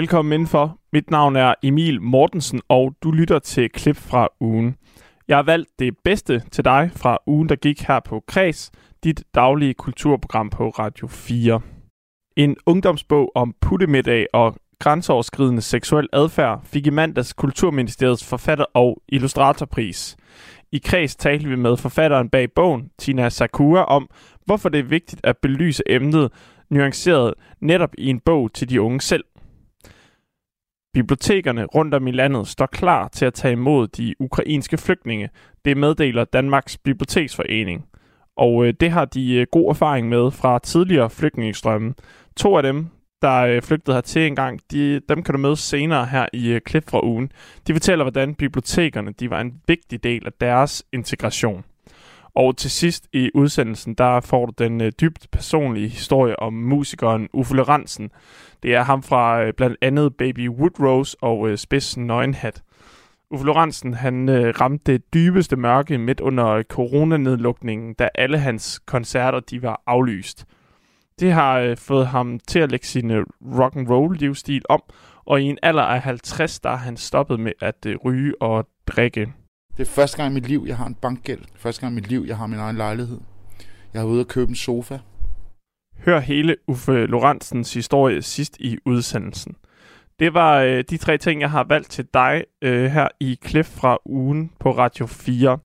Velkommen indenfor. Mit navn er Emil Mortensen, og du lytter til klip fra ugen. Jeg har valgt det bedste til dig fra ugen, der gik her på Kreds, dit daglige kulturprogram på Radio 4. En ungdomsbog om puttemiddag og grænseoverskridende seksuel adfærd fik i mandags Kulturministeriets forfatter- og illustratorpris. I kreds talte vi med forfatteren bag bogen, Tina Sakura, om, hvorfor det er vigtigt at belyse emnet nuanceret netop i en bog til de unge selv. Bibliotekerne rundt om i landet står klar til at tage imod de ukrainske flygtninge. Det meddeler Danmarks Biblioteksforening. Og øh, det har de øh, god erfaring med fra tidligere flygtningestrømme. To af dem, der øh, flygtede hertil en gang, de, dem kan du møde senere her i øh, klip fra ugen. De fortæller, hvordan bibliotekerne de var en vigtig del af deres integration. Og til sidst i udsendelsen, der får du den øh, dybt personlige historie om musikeren Uffe Lorentzen. Det er ham fra øh, blandt andet Baby Woodrose og øh, Spids Nøgenhat. Uffe Lorentzen, han øh, ramte det dybeste mørke midt under coronanedlukningen, da alle hans koncerter de var aflyst. Det har øh, fået ham til at lægge sin øh, rock and roll livsstil om, og i en alder af 50, der er han stoppet med at øh, ryge og drikke. Det er første gang i mit liv, jeg har en bankgæld. Første gang i mit liv, jeg har min egen lejlighed. Jeg har været ude at købe en sofa. Hør hele Uffe Lorentzens historie sidst i udsendelsen. Det var øh, de tre ting, jeg har valgt til dig øh, her i klip fra ugen på Radio 4.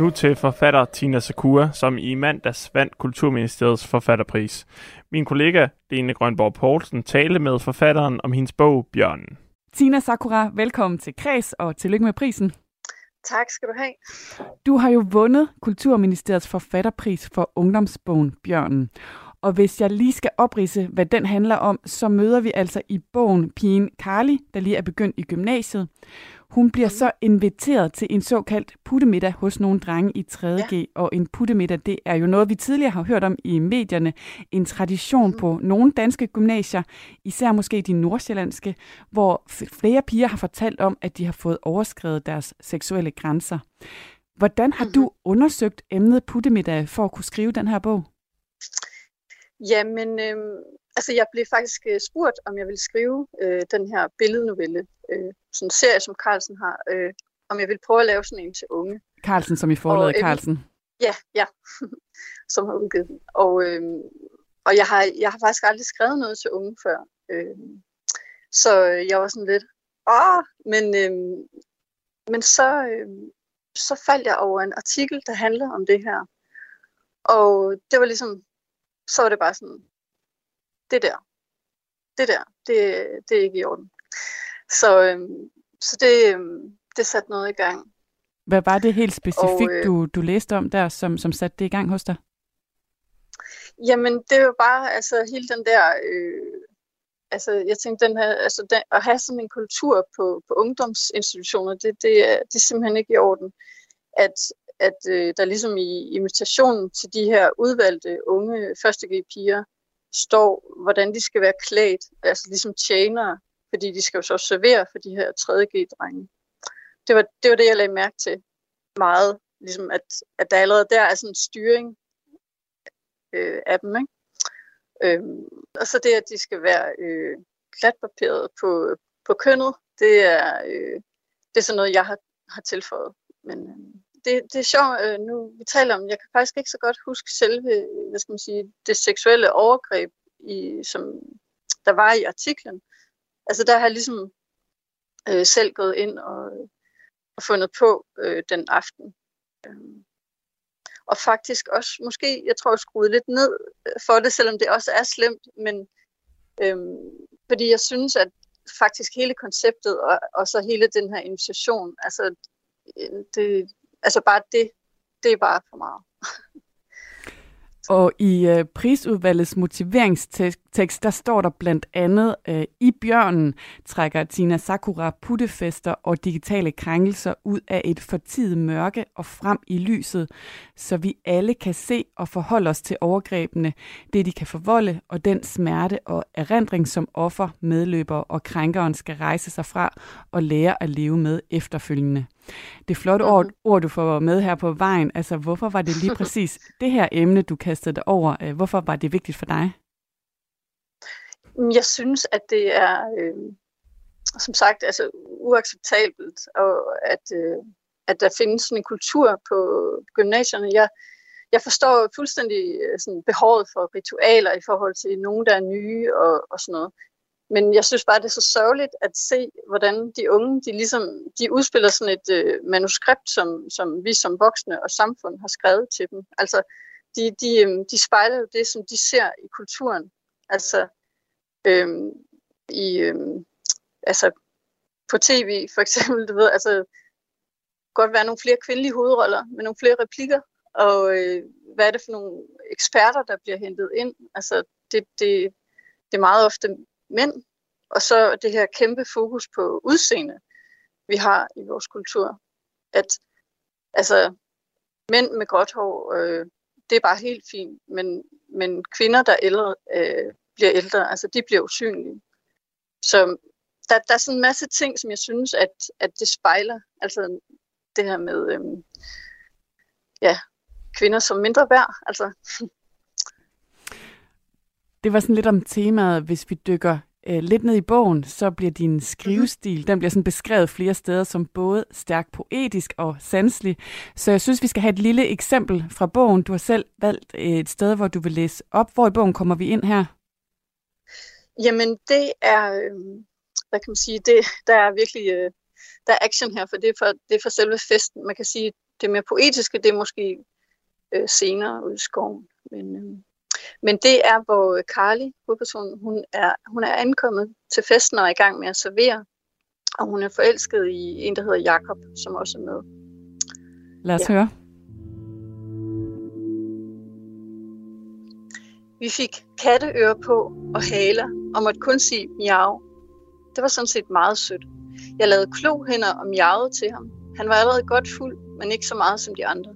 Nu til forfatter Tina Sakura, som i mandags vandt Kulturministeriets forfatterpris. Min kollega Lene Grønborg Poulsen talte med forfatteren om hendes bog Bjørnen. Tina Sakura, velkommen til Kreds og tillykke med prisen. Tak skal du have. Du har jo vundet Kulturministeriets forfatterpris for ungdomsbogen Bjørnen. Og hvis jeg lige skal oprise, hvad den handler om, så møder vi altså i bogen pigen Carly, der lige er begyndt i gymnasiet. Hun bliver så inviteret til en såkaldt puttemiddag hos nogle drenge i 3.G, ja. og en puttemiddag, det er jo noget, vi tidligere har hørt om i medierne. En tradition mm. på nogle danske gymnasier, især måske de nordsjællandske, hvor flere piger har fortalt om, at de har fået overskrevet deres seksuelle grænser. Hvordan har mm-hmm. du undersøgt emnet puttemiddag for at kunne skrive den her bog? Jamen, øh, altså jeg blev faktisk øh, spurgt, om jeg ville skrive øh, den her billednovelle, øh, sådan en serie, som Carlsen har, øh, om jeg ville prøve at lave sådan en til unge. Carlsen, som i forladet øh, Carlsen? Ja, ja, som har udgivet den. Og, øh, og jeg, har, jeg har faktisk aldrig skrevet noget til unge før. Øh, så jeg var sådan lidt, åh, men, øh, men så, øh, så faldt jeg over en artikel, der handlede om det her. Og det var ligesom, så var det bare sådan, det der, det der, det, det er ikke i orden. Så, øhm, så det, øhm, det satte noget i gang. Hvad var det helt specifikt, og, øh, du, du læste om der, som, som satte det i gang hos dig? Jamen, det jo bare altså, hele den der... Øh, altså, jeg tænkte, den her, altså, den, at have sådan en kultur på, på ungdomsinstitutioner, det, det, er, det er simpelthen ikke i orden. At, at øh, der ligesom i invitationen til de her udvalgte unge første piger står, hvordan de skal være klædt, altså ligesom tjenere, fordi de skal jo så servere for de her 3G-drenge. Det var, det var det, jeg lagde mærke til meget, ligesom at, at der allerede der er sådan en styring øh, af dem, ikke? Øhm, og så det, at de skal være øh, klatbarberet på, på kønnet, det er, øh, det er sådan noget, jeg har, har tilføjet. Men øh, det, det er sjovt, øh, nu vi taler om, jeg kan faktisk ikke så godt huske selve, øh, hvad skal man sige, det seksuelle overgreb, i, som der var i artiklen. Altså der har jeg ligesom øh, selv gået ind og, øh, og fundet på øh, den aften. Øhm, og faktisk også, måske, jeg tror, jeg skruede lidt ned øh, for det, selvom det også er slemt, men øh, fordi jeg synes, at faktisk hele konceptet og, og så hele den her invitation, altså det, altså bare det, det er bare for meget. Og i øh, prisudvalgets motiveringstekst tekst, der står der blandt andet, øh, i bjørnen trækker Tina Sakura puttefester og digitale krænkelser ud af et fortidet mørke og frem i lyset, så vi alle kan se og forholde os til overgrebene, det de kan forvolde, og den smerte og erindring, som offer, medløber og krænkeren skal rejse sig fra og lære at leve med efterfølgende. Det er flot ord, ord, du får med her på vejen. Altså, hvorfor var det lige præcis det her emne, du kastede dig over? Øh, hvorfor var det vigtigt for dig? Jeg synes, at det er, øh, som sagt, altså uacceptabelt, og at, øh, at der findes sådan en kultur på gymnasierne. Jeg, jeg forstår fuldstændig øh, sådan, behovet for ritualer i forhold til nogen, der er nye og, og sådan noget. Men jeg synes bare, det er så sørgeligt at se, hvordan de unge, de ligesom, de udspiller sådan et øh, manuskript, som, som vi som voksne og samfund har skrevet til dem. Altså, de, de, øh, de spejler jo det, som de ser i kulturen. Altså, øhm, i, øhm, altså på tv for eksempel, du ved, altså godt være nogle flere kvindelige hovedroller med nogle flere replikker, og øh, hvad er det for nogle eksperter, der bliver hentet ind? Altså det, det, det er meget ofte mænd, og så det her kæmpe fokus på udseende, vi har i vores kultur. At altså mænd med gråt hår, øh, det er bare helt fint, men, men kvinder, der ældre, øh, bliver ældre, altså de bliver usynlige. Så der, der er sådan en masse ting, som jeg synes, at, at det spejler. Altså det her med øhm, ja, kvinder som mindre værd. Altså. Det var sådan lidt om temaet, hvis vi dykker øh, lidt ned i bogen, så bliver din skrivestil, mm-hmm. den bliver sådan beskrevet flere steder som både stærkt poetisk og sanselig. Så jeg synes, vi skal have et lille eksempel fra bogen. Du har selv valgt et sted, hvor du vil læse op. Hvor i bogen kommer vi ind her? Jamen, det er, øh, hvad kan man sige, det, der er virkelig, øh, der er action her, for det er for, det er for selve festen. Man kan sige, det mere poetiske, det er måske øh, senere ude i skoven. Men, øh, men det er, hvor Carly, hovedpersonen, hun er, hun er ankommet til festen og er i gang med at servere. Og hun er forelsket i en, der hedder Jakob, som også er med. Lad os ja. høre. Vi fik katteører på og haler og måtte kun sige miau. Det var sådan set meget sødt. Jeg lavede klohænder og miavede til ham. Han var allerede godt fuld, men ikke så meget som de andre.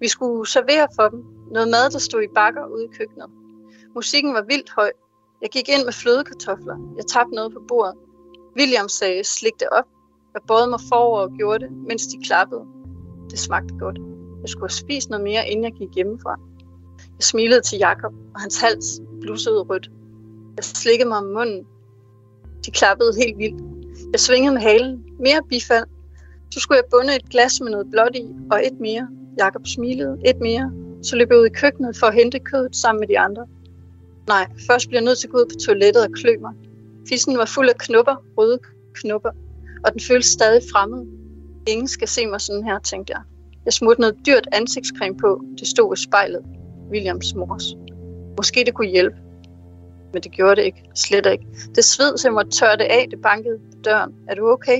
Vi skulle servere for dem. Noget mad, der stod i bakker ude i køkkenet. Musikken var vildt høj. Jeg gik ind med flødekartofler. Jeg tabte noget på bordet. William sagde, slik det op. Jeg både mig forover og gjorde det, mens de klappede. Det smagte godt. Jeg skulle have spist noget mere, inden jeg gik hjemmefra. Jeg smilede til Jakob, og hans hals blussede rødt. Jeg slikkede mig om munden. De klappede helt vildt. Jeg svingede med halen. Mere bifald. Så skulle jeg bunde et glas med noget blåt i, og et mere. Jakob smilede. Et mere. Så løb jeg ud i køkkenet for at hente kødet sammen med de andre. Nej, først bliver jeg nødt til at gå ud på toilettet og klø mig. Fissen var fuld af knupper, røde knupper, og den føltes stadig fremmed. Ingen skal se mig sådan her, tænkte jeg. Jeg smurte noget dyrt ansigtscreme på. Det stod i spejlet. Williams mors. Måske det kunne hjælpe men det gjorde det ikke. Slet ikke. Det sved, så jeg måtte tørre det af. Det bankede på døren. Er du okay?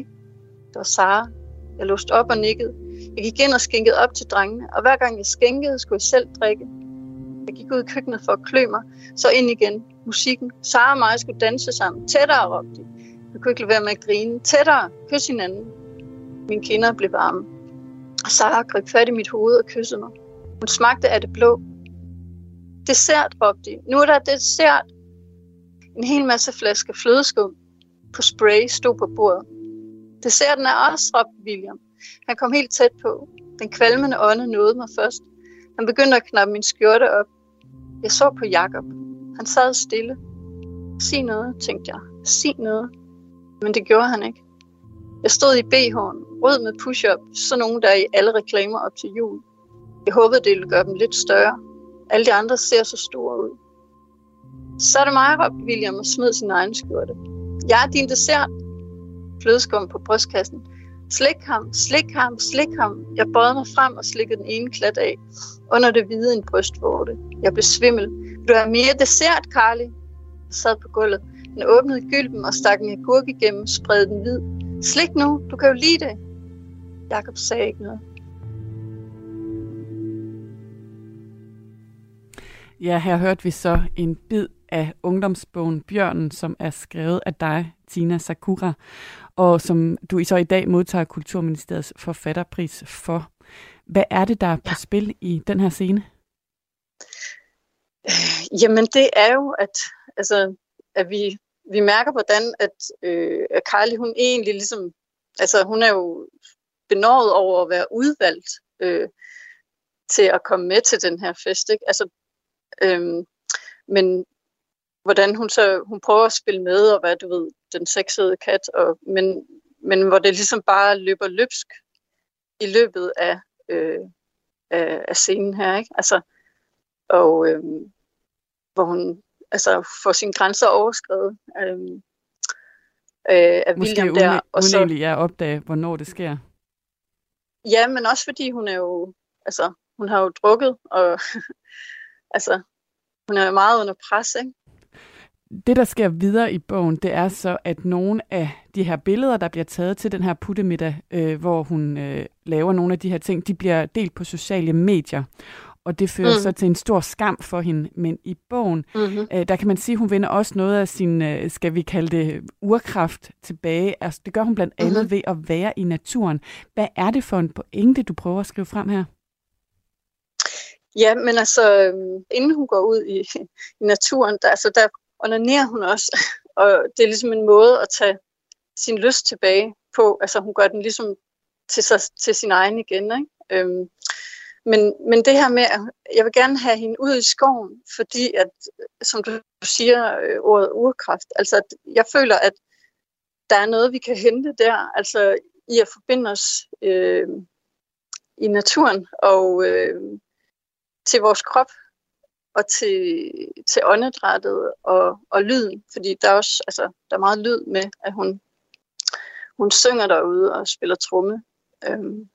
Det var Sara. Jeg låste op og nikkede. Jeg gik ind og skænkede op til drengene, og hver gang jeg skænkede, skulle jeg selv drikke. Jeg gik ud i køkkenet for at klø mig, så ind igen. Musikken. Sara og mig skulle danse sammen. Tættere, råbte de. Jeg kunne ikke lade være med at grine. Tættere. Kys hinanden. Mine kinder blev varme. Og Sara greb fat i mit hoved og kyssede mig. Hun smagte af det blå. Dessert, råbte de. Nu er der dessert. En hel masse flaske flødeskum på spray stod på bordet. Desserten er også, råbte William. Han kom helt tæt på. Den kvalmende ånde nåede mig først. Han begyndte at knappe min skjorte op. Jeg så på Jakob. Han sad stille. Sig noget, tænkte jeg. Sig noget. Men det gjorde han ikke. Jeg stod i BH'en, rød med push-up, så nogen der er i alle reklamer op til jul. Jeg håbede, det ville gøre dem lidt større. Alle de andre ser så store ud. Så er det mig, råbte William og smed sin egen skjorte. Jeg er din dessert. Flødeskum på brystkassen. Slik ham, slik ham, slik ham. Jeg bøjede mig frem og slikkede den ene klat af. Under det hvide en brystvorte. Jeg blev svimmel. Vil du have mere dessert, Carly? Jeg sad på gulvet. Den åbnede gylden og stak en agurk igennem, spredte den hvid. Slik nu, du kan jo lide det. Jakob sagde ikke noget. Ja, her hørte vi så en bid af ungdomsbogen Bjørnen, som er skrevet af dig, Tina Sakura, og som du så i dag modtager Kulturministeriets forfatterpris for. Hvad er det, der er på spil i den her scene? Jamen, det er jo, at, altså, at vi, vi mærker, hvordan at, øh, at Kylie, hun egentlig ligesom, altså hun er jo benådet over at være udvalgt øh, til at komme med til den her fest. Ikke? Altså, øh, men hvordan hun så hun prøver at spille med og være, du ved, den sexede kat, og, men, men hvor det ligesom bare løber løbsk i løbet af, øh, af, af scenen her, ikke? Altså, og øh, hvor hun altså får sine grænser overskrevet øh, øh, af Måske William der. Og så, egentlig er opdage, hvornår det sker. Ja, men også fordi hun er jo, altså, hun har jo drukket, og altså, hun er meget under pres, ikke? Det, der sker videre i bogen, det er så, at nogle af de her billeder, der bliver taget til den her puttemiddag, øh, hvor hun øh, laver nogle af de her ting, de bliver delt på sociale medier. Og det fører mm. så til en stor skam for hende. Men i bogen, mm-hmm. øh, der kan man sige, at hun vinder også noget af sin, øh, skal vi kalde det, urkraft tilbage. Altså, det gør hun blandt andet mm-hmm. ved at være i naturen. Hvad er det for en pointe, du prøver at skrive frem her? Ja, men altså, øhm, inden hun går ud i, i naturen, der, altså, der onanerer hun også. Og det er ligesom en måde at tage sin lyst tilbage på. Altså, hun gør den ligesom til, sig, til sin egen igen, ikke? Øhm, men, men det her med, at jeg vil gerne have hende ud i skoven, fordi at, som du siger, øh, ordet urkraft, altså at jeg føler, at der er noget, vi kan hente der, altså i at forbinde os øh, i naturen og øh, til vores krop og til, til åndedrættet og, og lyden, fordi der er også altså, der er meget lyd med, at hun, hun synger derude og spiller tromme. Øhm,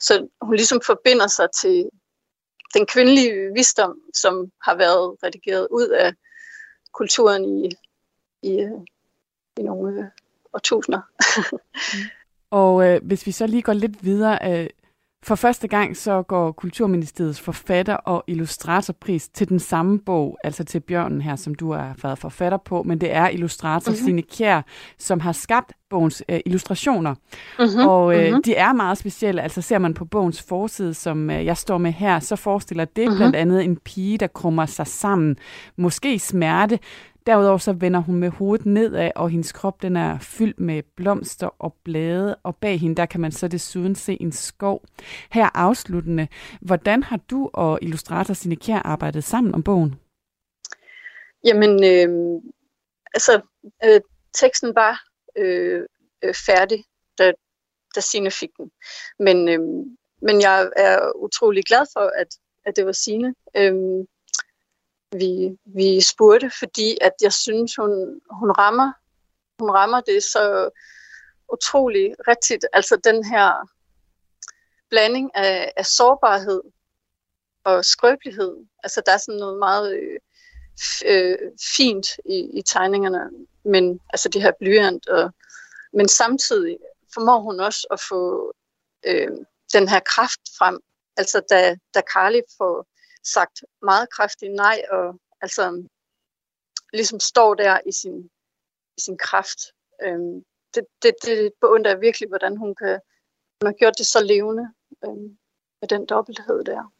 så hun ligesom forbinder sig til den kvindelige visdom, som har været redigeret ud af kulturen i, i, øh, i nogle øh, årtusinder. og øh, hvis vi så lige går lidt videre, øh, for første gang så går Kulturministeriets forfatter- og illustratorpris til den samme bog, altså til Bjørnen her, som du har været forfatter på, men det er illustrator mm-hmm. Signe Kjær, som har skabt bogens øh, illustrationer. Mm-hmm. Og øh, mm-hmm. de er meget specielle, altså ser man på bogens forside, som øh, jeg står med her, så forestiller det mm-hmm. blandt andet en pige, der krummer sig sammen, måske smerte, Derudover så vender hun med hovedet nedad, og hendes krop den er fyldt med blomster og blade, og bag hende der kan man så desuden se en skov. Her afsluttende, hvordan har du og illustrator Signe Kjær arbejdet sammen om bogen? Jamen, øh, altså, øh, teksten var øh, øh, færdig, da, da Signe fik den. Men, øh, men jeg er utrolig glad for, at, at det var Signe. Øh, vi, vi spurgte, fordi at jeg synes, hun, hun rammer hun rammer det så utrolig rigtigt. Altså den her blanding af, af sårbarhed og skrøbelighed. Altså der er sådan noget meget øh, øh, fint i, i tegningerne, men altså det her blyant. Og, men samtidig formår hun også at få øh, den her kraft frem. Altså da, da Carly får sagt meget kraftigt nej, og altså ligesom står der i sin, i sin kraft. Øhm, det, det, det beundrer jeg virkelig, hvordan hun, kan, hun har gjort det så levende øhm, med den dobbelthed der.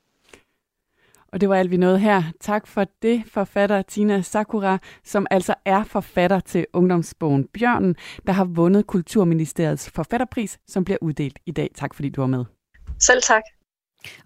Og det var alt, vi nåede her. Tak for det, forfatter Tina Sakura, som altså er forfatter til ungdomsbogen Bjørnen, der har vundet Kulturministeriets forfatterpris, som bliver uddelt i dag. Tak fordi du var med. Selv tak.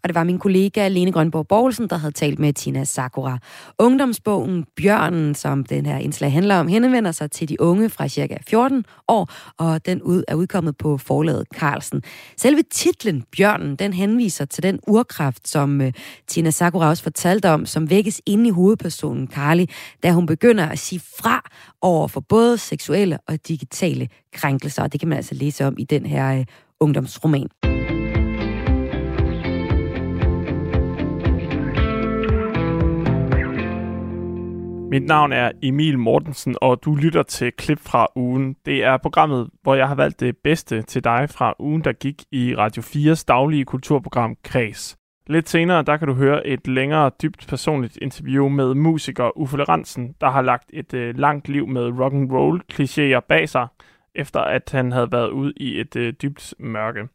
Og det var min kollega Lene Grønborg Borgelsen, der havde talt med Tina Sakura. Ungdomsbogen Bjørnen, som den her indslag handler om, henvender sig til de unge fra cirka 14 år, og den ud er udkommet på forlaget Carlsen. Selve titlen Bjørnen, den henviser til den urkraft, som uh, Tina Sakura også fortalte om, som vækkes inde i hovedpersonen Carly, da hun begynder at sige fra over for både seksuelle og digitale krænkelser. Og det kan man altså læse om i den her uh, ungdomsroman. Mit navn er Emil Mortensen, og du lytter til klip fra ugen. Det er programmet, hvor jeg har valgt det bedste til dig fra ugen, der gik i Radio 4's daglige kulturprogram Kreds. Lidt senere, der kan du høre et længere, dybt personligt interview med musiker Uffe Leransen, der har lagt et øh, langt liv med rock and roll klichéer bag sig, efter at han havde været ude i et øh, dybt mørke.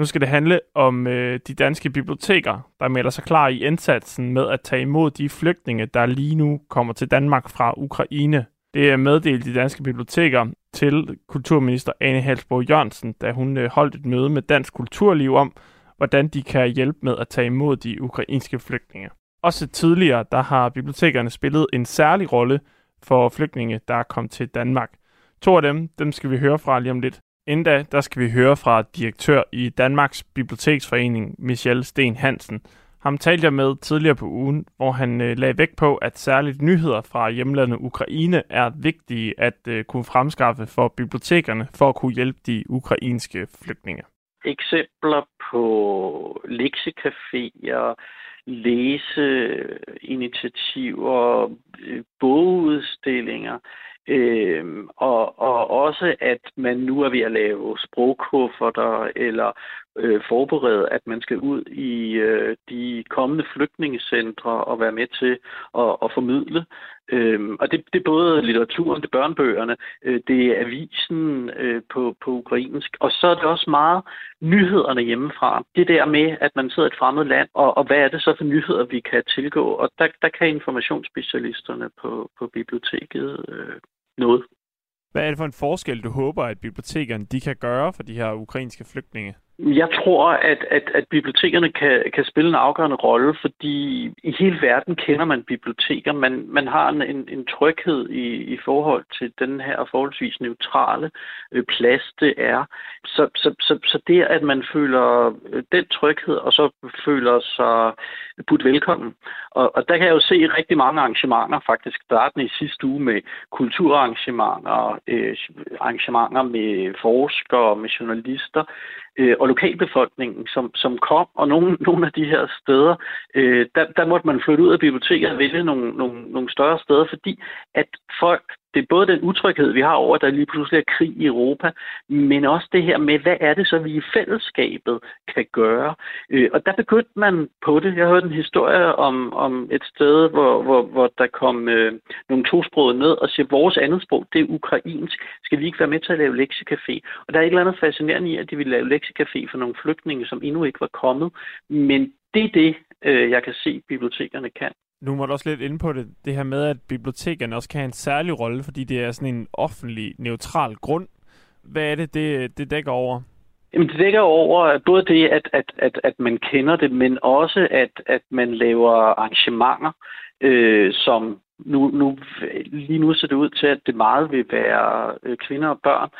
Nu skal det handle om øh, de danske biblioteker, der melder sig klar i indsatsen med at tage imod de flygtninge, der lige nu kommer til Danmark fra Ukraine. Det er meddelt de danske biblioteker til kulturminister Ane Halsborg Jørgensen, da hun øh, holdt et møde med Dansk Kulturliv om, hvordan de kan hjælpe med at tage imod de ukrainske flygtninge. Også tidligere, der har bibliotekerne spillet en særlig rolle for flygtninge, der er kommet til Danmark. To af dem, dem skal vi høre fra lige om lidt. Inden da, der skal vi høre fra direktør i Danmarks Biblioteksforening, Michel Sten Hansen. Ham talte jeg med tidligere på ugen, hvor han øh, lagde vægt på, at særligt nyheder fra hjemlandet Ukraine er vigtige at øh, kunne fremskaffe for bibliotekerne for at kunne hjælpe de ukrainske flygtninge. Eksempler på lektiecaféer, læseinitiativer, øh, bogudstillinger, Øh, og, og også, at man nu er ved at lave sprogkufferter eller øh, forberede, at man skal ud i øh, de kommende flygtningecentre og være med til at, at formidle. Øh, og det, det er både litteraturen, det er børnebøgerne, øh, det er avisen øh, på, på ukrainsk, og så er det også meget nyhederne hjemmefra. Det der med, at man sidder i et fremmed land, og, og hvad er det så for nyheder, vi kan tilgå? Og der, der kan informationsspecialisterne på, på biblioteket øh, noget. Hvad er det for en forskel, du håber, at bibliotekerne de kan gøre for de her ukrainske flygtninge? Jeg tror, at, at, at bibliotekerne kan, kan spille en afgørende rolle, fordi i hele verden kender man biblioteker. Man, man har en, en, en tryghed i, i forhold til den her forholdsvis neutrale øh, plads, det er. Så, så, så, så det, at man føler øh, den tryghed, og så føler sig budt velkommen. Og, og der kan jeg jo se rigtig mange arrangementer, faktisk starten i sidste uge med kulturarrangementer, øh, arrangementer med forskere, med journalister, øh, og lokalbefolkningen, som, som kom, og nogle, nogle af de her steder, øh, der, der måtte man flytte ud af biblioteket og vælge nogle, nogle, nogle større steder, fordi at folk det er både den utryghed, vi har over, at der lige pludselig er krig i Europa, men også det her med, hvad er det så, vi i fællesskabet kan gøre? Øh, og der begyndte man på det. Jeg hørte en historie om, om et sted, hvor, hvor, hvor der kom øh, nogle tosprogede ned og siger, vores andet sprog, det er ukrainsk. Skal vi ikke være med til at lave lektiecafé? Og der er et eller andet fascinerende i, at de ville lave lektiecafé for nogle flygtninge, som endnu ikke var kommet. Men det er det, øh, jeg kan se, bibliotekerne kan. Nu må du også lidt inde på det, det her med, at bibliotekerne også kan have en særlig rolle, fordi det er sådan en offentlig, neutral grund. Hvad er det, det, det dækker over? Jamen, det dækker over både det, at, at, at, at man kender det, men også, at, at man laver arrangementer, øh, som nu, nu, lige nu ser det ud til, at det meget vil være øh, kvinder og børn,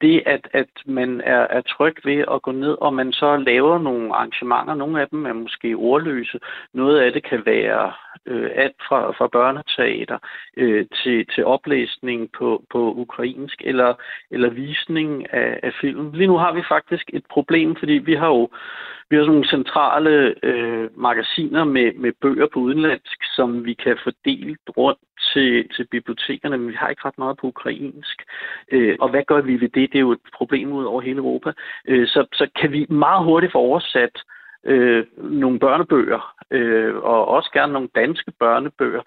det, at, at man er, er tryg ved at gå ned, og man så laver nogle arrangementer. Nogle af dem er måske ordløse. Noget af det kan være øh, alt fra, fra børneteater øh, til, til oplæsning på, på ukrainsk eller, eller visning af, af film. Lige nu har vi faktisk et problem, fordi vi har jo vi har sådan nogle centrale øh, magasiner med, med bøger på udenlandsk, som vi kan fordele rundt til, til bibliotekerne, men vi har ikke ret meget på ukrainsk. Øh, og hvad gør vi ved det? Det er jo et problem ud over hele Europa. Øh, så, så kan vi meget hurtigt få oversat øh, Øh, nogle børnebøger, øh, og også gerne nogle danske børnebøger.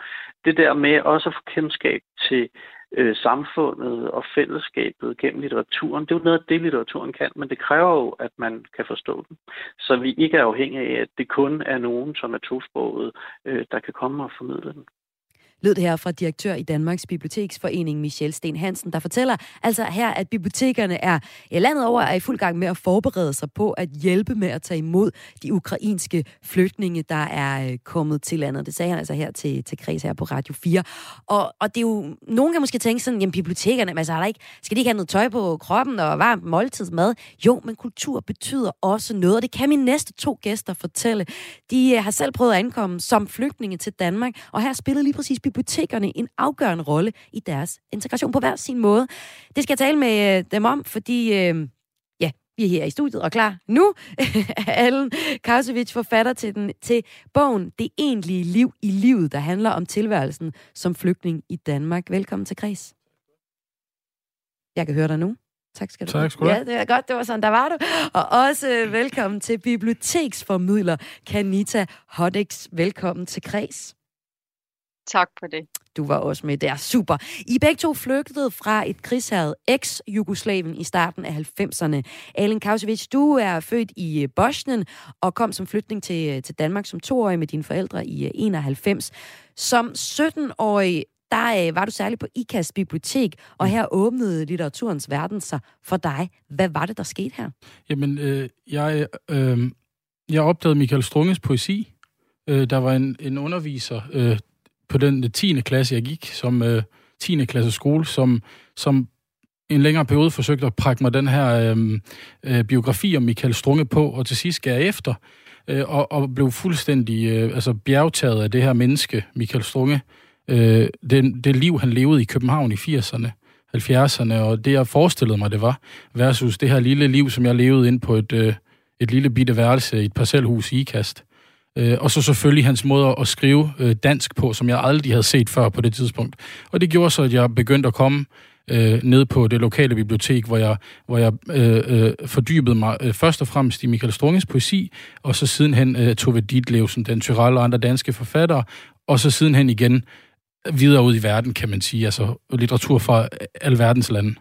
Det der med også at få kendskab til øh, samfundet og fællesskabet gennem litteraturen. Det er jo noget af det, litteraturen kan, men det kræver jo, at man kan forstå den. Så vi ikke er afhængige af, at det kun er nogen, som er tosproget, øh, der kan komme og formidle den lød det her fra direktør i Danmarks Biblioteksforening, Michel Sten Hansen, der fortæller altså her, at bibliotekerne er ja, landet over er i fuld gang med at forberede sig på at hjælpe med at tage imod de ukrainske flygtninge, der er øh, kommet til landet. Det sagde han altså her til, til Kreds her på Radio 4. Og, og det er jo, nogen kan måske tænke sådan, jamen bibliotekerne, altså, er der ikke, skal de ikke have noget tøj på kroppen og varmt måltidsmad? Jo, men kultur betyder også noget, og det kan mine næste to gæster fortælle. De øh, har selv prøvet at ankomme som flygtninge til Danmark, og her spillede lige præcis bibliotekerne en afgørende rolle i deres integration på hver sin måde. Det skal jeg tale med øh, dem om, fordi øh, ja, vi er her i studiet og klar nu. Allen Kausevich, forfatter til, den, til bogen Det egentlige liv i livet, der handler om tilværelsen som flygtning i Danmark. Velkommen til Kreds. Jeg kan høre dig nu. Tak skal du Tak skal du Ja, det er godt, det var sådan, der var du. Og også øh, velkommen til biblioteksformidler Kanita Hoddix. Velkommen til Kreds. Tak for det. Du var også med der. Super. I begge to flygtede fra et krigshavet eks-Jugoslavien i starten af 90'erne. Alen Kausevic, du er født i øh, Bosnien og kom som flytning til, øh, til Danmark som toårig med dine forældre i 91. Som 17-årig der øh, var du særligt på IKAS bibliotek, og her åbnede litteraturens verden sig for dig. Hvad var det, der skete her? Jamen, øh, jeg, øh, jeg opdagede Michael Strunges poesi. Øh, der var en, en underviser øh, på den øh, 10. klasse, jeg gik, som øh, 10. klasse skole, som, som en længere periode forsøgte at prække mig den her øh, øh, biografi om Michael Strunge på, og til sidst gav jeg efter, øh, og, og blev fuldstændig øh, altså bjergtaget af det her menneske, Michael Strunge, øh, det, det liv, han levede i København i 80'erne, 70'erne, og det, jeg forestillede mig, det var, versus det her lille liv, som jeg levede ind på et, øh, et lille bitte værelse i et parcelhus i Ikast. Øh, og så selvfølgelig hans måde at skrive øh, dansk på, som jeg aldrig havde set før på det tidspunkt. Og det gjorde så, at jeg begyndte at komme øh, ned på det lokale bibliotek, hvor jeg, hvor jeg øh, øh, fordybede mig øh, først og fremmest i Michael Strunges poesi, og så sidenhen øh, Tove Ditlevsen, Den Tyrell og andre danske forfattere, og så sidenhen igen videre ud i verden, kan man sige, altså litteratur fra alverdens lande.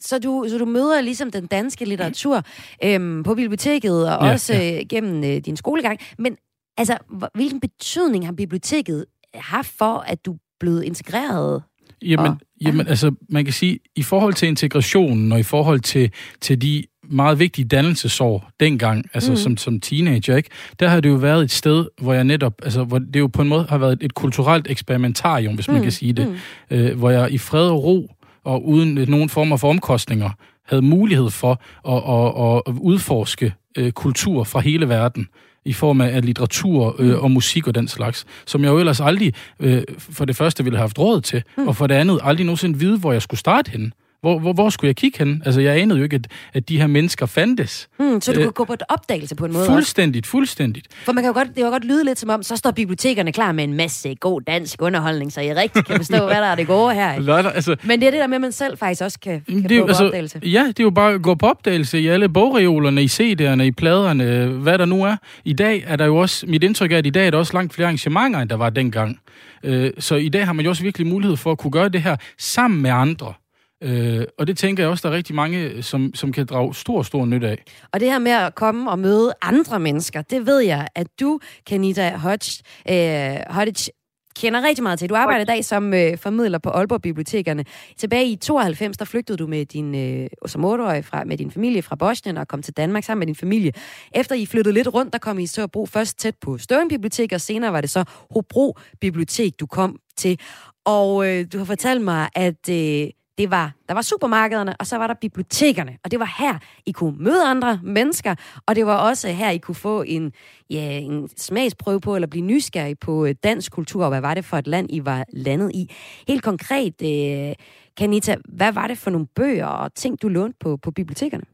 Så du, så du møder ligesom den danske litteratur øhm, på biblioteket, og ja, også ja. Øh, gennem øh, din skolegang. Men altså, hvilken betydning har biblioteket haft for, at du blevet integreret? Jamen, og, ja. jamen altså, man kan sige, i forhold til integrationen, og i forhold til, til de meget vigtige dannelsesår dengang, altså mm. som, som teenager, ikke? der har det jo været et sted, hvor jeg netop, altså hvor det jo på en måde har været et kulturelt eksperimentarium, hvis mm. man kan sige det, mm. øh, hvor jeg i fred og ro og uden nogen former for omkostninger havde mulighed for at, at, at udforske øh, kultur fra hele verden i form af litteratur øh, mm. og musik og den slags, som jeg jo ellers aldrig øh, for det første ville have haft råd til, mm. og for det andet aldrig nogensinde vide, hvor jeg skulle starte henne. Hvor, hvor, hvor skulle jeg kigge hen? Altså, jeg anede jo ikke, at, at de her mennesker fandtes. Hmm, så du øh, kunne gå på et opdagelse på en måde Fuldstændigt, også. fuldstændigt. For man kan jo godt, det kan jo godt lyde lidt som om, så står bibliotekerne klar med en masse god dansk underholdning, så jeg rigtig kan forstå, hvad der er det gode her. Lørdag, altså, Men det er det der med, at man selv faktisk også kan, kan det, gå på altså, opdagelse. Ja, det er jo bare at gå på opdagelse i alle bogreolerne, i CD'erne, i pladerne, hvad der nu er. I dag er der jo også, mit indtryk er, at i dag er der også langt flere arrangementer, end der var dengang. Øh, så i dag har man jo også virkelig mulighed for at kunne gøre det her sammen med andre. Øh, og det tænker jeg også, der er rigtig mange, som, som kan drage stor, stor nytte af. Og det her med at komme og møde andre mennesker, det ved jeg, at du, Kanita Hodge, øh, Hodge kender rigtig meget til. Du arbejder i dag som øh, formidler på Aalborg Bibliotekerne. Tilbage i 92, der flygtede du med din, øh, som 8 fra, med din familie fra Bosnien og kom til Danmark sammen med din familie. Efter I flyttede lidt rundt, der kom I til at bruge først tæt på Støvring Bibliotek, og senere var det så Hobro Bibliotek, du kom til. Og øh, du har fortalt mig, at øh, det var, der var supermarkederne, og så var der bibliotekerne. Og det var her, I kunne møde andre mennesker, og det var også her, I kunne få en, ja, en smagsprøve på, eller blive nysgerrig på øh, dansk kultur, og hvad var det for et land, I var landet i. Helt konkret, øh, Kanita, hvad var det for nogle bøger og ting, du lånte på, på bibliotekerne?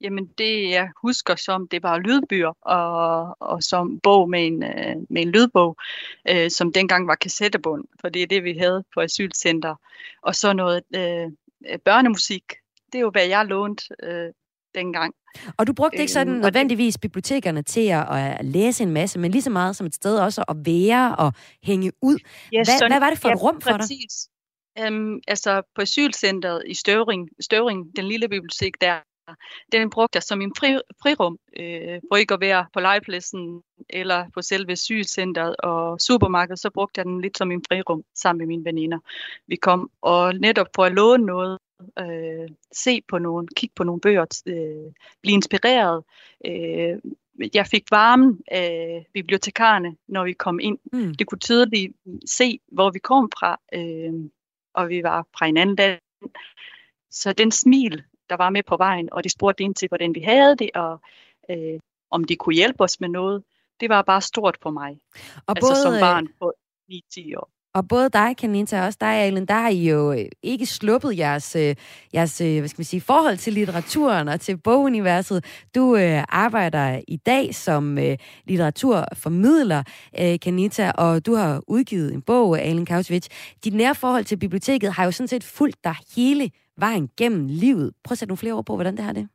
Jamen det jeg husker som, det var lydbøger og, og som bog med en, øh, med en lydbog, øh, som dengang var kassettebund, for det er det, vi havde på asylcenter. Og så noget øh, børnemusik. Det er jo, hvad jeg lånte øh, dengang. Og du brugte ikke sådan øhm, nødvendigvis bibliotekerne til at, at læse en masse, men lige så meget som et sted også at være og hænge ud. Ja, hvad, sådan, hvad var det for ja, et rum for præcis. dig? Um, altså på asylcentret i Støvring, Støvring, den lille bibliotek der, den brugte jeg som en fri, frirum, øh, for ikke at være på legepladsen eller på selve sygecenteret og supermarkedet, så brugte jeg den lidt som en frirum sammen med mine veninder. Vi kom og netop for at låne noget, øh, se på nogle, kigge på nogle bøger, øh, blive inspireret. Øh, jeg fik varmen af bibliotekarerne, når vi kom ind. Mm. Det kunne tydeligt se, hvor vi kom fra, øh, og vi var fra en anden land. Så den smil, der var med på vejen, og de spurgte ind til, hvordan vi havde det, og øh, om de kunne hjælpe os med noget. Det var bare stort for mig. Og altså både, som barn på 9-10 år. Og både dig, Kanita, og også dig, Alen, der har I jo øh, ikke sluppet jeres, øh, jeres øh, hvad skal man sige, forhold til litteraturen og til boguniverset. Du øh, arbejder i dag som øh, litteraturformidler, øh, Kanita, og du har udgivet en bog, Alen Kausvich. Dit nære forhold til biblioteket har jo sådan set fulgt dig hele vejen gennem livet. Prøv at sætte nogle flere ord på, hvordan det her det.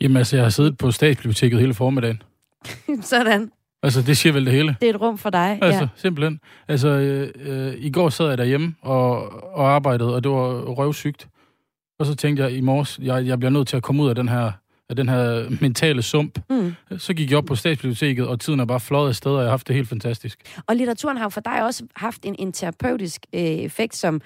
Jamen altså, jeg har siddet på statsbiblioteket hele formiddagen. Sådan. Altså, det siger vel det hele. Det er et rum for dig. Altså, ja. simpelthen. Altså, øh, øh, i går sad jeg derhjemme og, og arbejdede, og det var røvsygt. Og så tænkte jeg i morges, jeg, jeg bliver nødt til at komme ud af den her, af den her mentale sump. Mm. Så gik jeg op på statsbiblioteket, og tiden er bare fløjet afsted, og jeg har haft det helt fantastisk. Og litteraturen har jo for dig også haft en, en terapeutisk øh, effekt, som,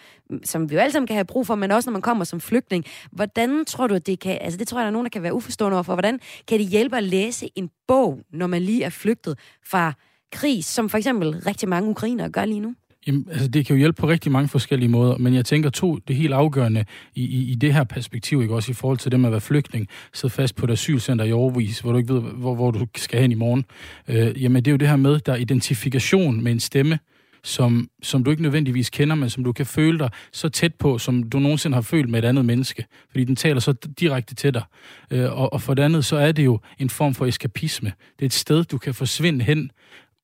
som vi jo alle sammen kan have brug for, men også når man kommer som flygtning. Hvordan tror du, at det kan... Altså det tror jeg, der er nogen, der kan være uforstående overfor. Hvordan kan det hjælpe at læse en bog, når man lige er flygtet fra krig, som for eksempel rigtig mange ukrainere gør lige nu? Jamen, altså, det kan jo hjælpe på rigtig mange forskellige måder, men jeg tænker to, det helt afgørende i, i, i det her perspektiv, ikke? også i forhold til det med at være flygtning, sidde fast på et asylcenter i overvis, hvor du ikke ved, hvor, hvor du skal hen i morgen. Øh, jamen, det er jo det her med, der er identifikation med en stemme, som, som du ikke nødvendigvis kender, men som du kan føle dig så tæt på, som du nogensinde har følt med et andet menneske. Fordi den taler så direkte til dig. Øh, og, og for det andet, så er det jo en form for eskapisme. Det er et sted, du kan forsvinde hen,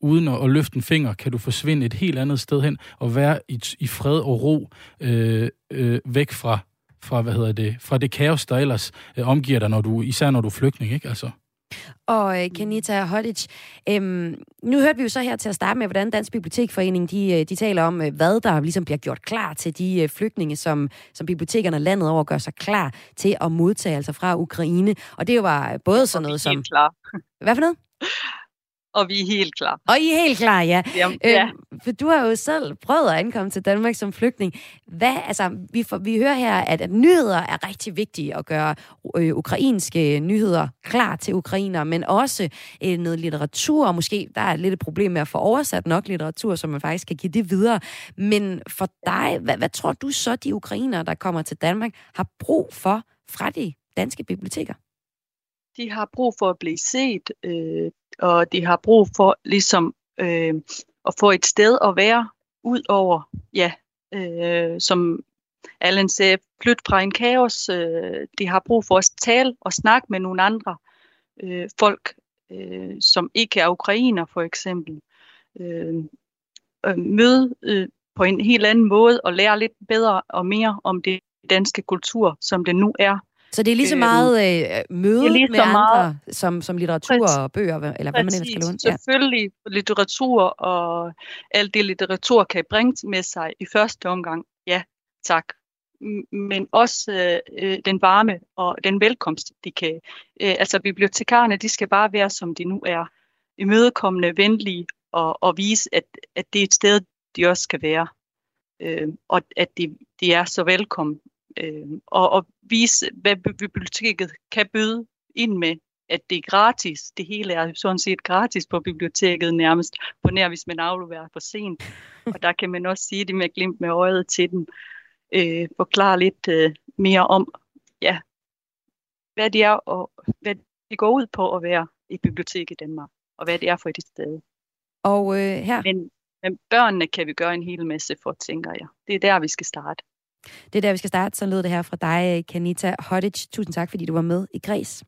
uden at, at løfte en finger, kan du forsvinde et helt andet sted hen, og være i, i fred og ro øh, øh, væk fra, fra, hvad hedder det, fra det kaos, der ellers øh, omgiver dig, når du, især når du er flygtning, ikke? Altså. Og øh, Kenita Hodic, øhm, nu hørte vi jo så her til at starte med, hvordan Dansk Bibliotekforening de, øh, de taler om, øh, hvad der ligesom bliver gjort klar til de øh, flygtninge, som, som bibliotekerne landet over gør sig klar til at modtage, altså fra Ukraine. Og det var både sådan noget som... klar. Hvad for noget? Og vi er helt klar. Og I er helt klar, ja. Jamen, ja. Øhm, for du har jo selv prøvet at ankomme til Danmark som flygtning. Hvad, altså, vi, får, vi hører her, at, at nyheder er rigtig vigtige at gøre øh, ukrainske nyheder klar til ukrainer, men også øh, noget litteratur, og måske der er lidt et problem med at få oversat nok litteratur, så man faktisk kan give det videre. Men for dig, hvad, hvad tror du så, de ukrainere, der kommer til Danmark, har brug for fra de danske biblioteker? De har brug for at blive set, øh, og de har brug for ligesom øh, at få et sted at være ud over, ja, øh, som Allen sagde, flyt fra en kaos. Øh, de har brug for at tale og snakke med nogle andre øh, folk, øh, som ikke er ukrainer for eksempel. Øh, møde øh, på en helt anden måde og lære lidt bedre og mere om det danske kultur, som det nu er. Så det er lige så meget øh, møde lige med så andre, meget- som, som litteratur Præcis. og bøger, eller hvad man ellers skal låne. Ja. Selvfølgelig litteratur og alt det litteratur kan bringe med sig i første omgang. Ja, tak. Men også øh, øh, den varme og den velkomst, de kan. Øh, altså bibliotekarerne, de skal bare være, som de nu er. Imødekommende, venlige og, og vise, at, at det er et sted, de også skal være. Øh, og at de, de er så velkommen. Øh, og, og vise, hvad bi- biblioteket kan byde ind med at det er gratis. Det hele er sådan set gratis på biblioteket nærmest, på nær hvis man afleverer for sent. Og der kan man også sige det med glimt med øjet til dem. Øh, forklare lidt øh, mere om, ja, hvad det er og hvad det går ud på at være et bibliotek i Danmark, og hvad det er for et sted. Og øh, her, Men, men børnene kan vi gøre en hel masse for, tænker jeg. Det er der, vi skal starte. Det er der, vi skal starte. Så lød det her fra dig, Kanita Hodic. Tusind tak, fordi du var med i Græs.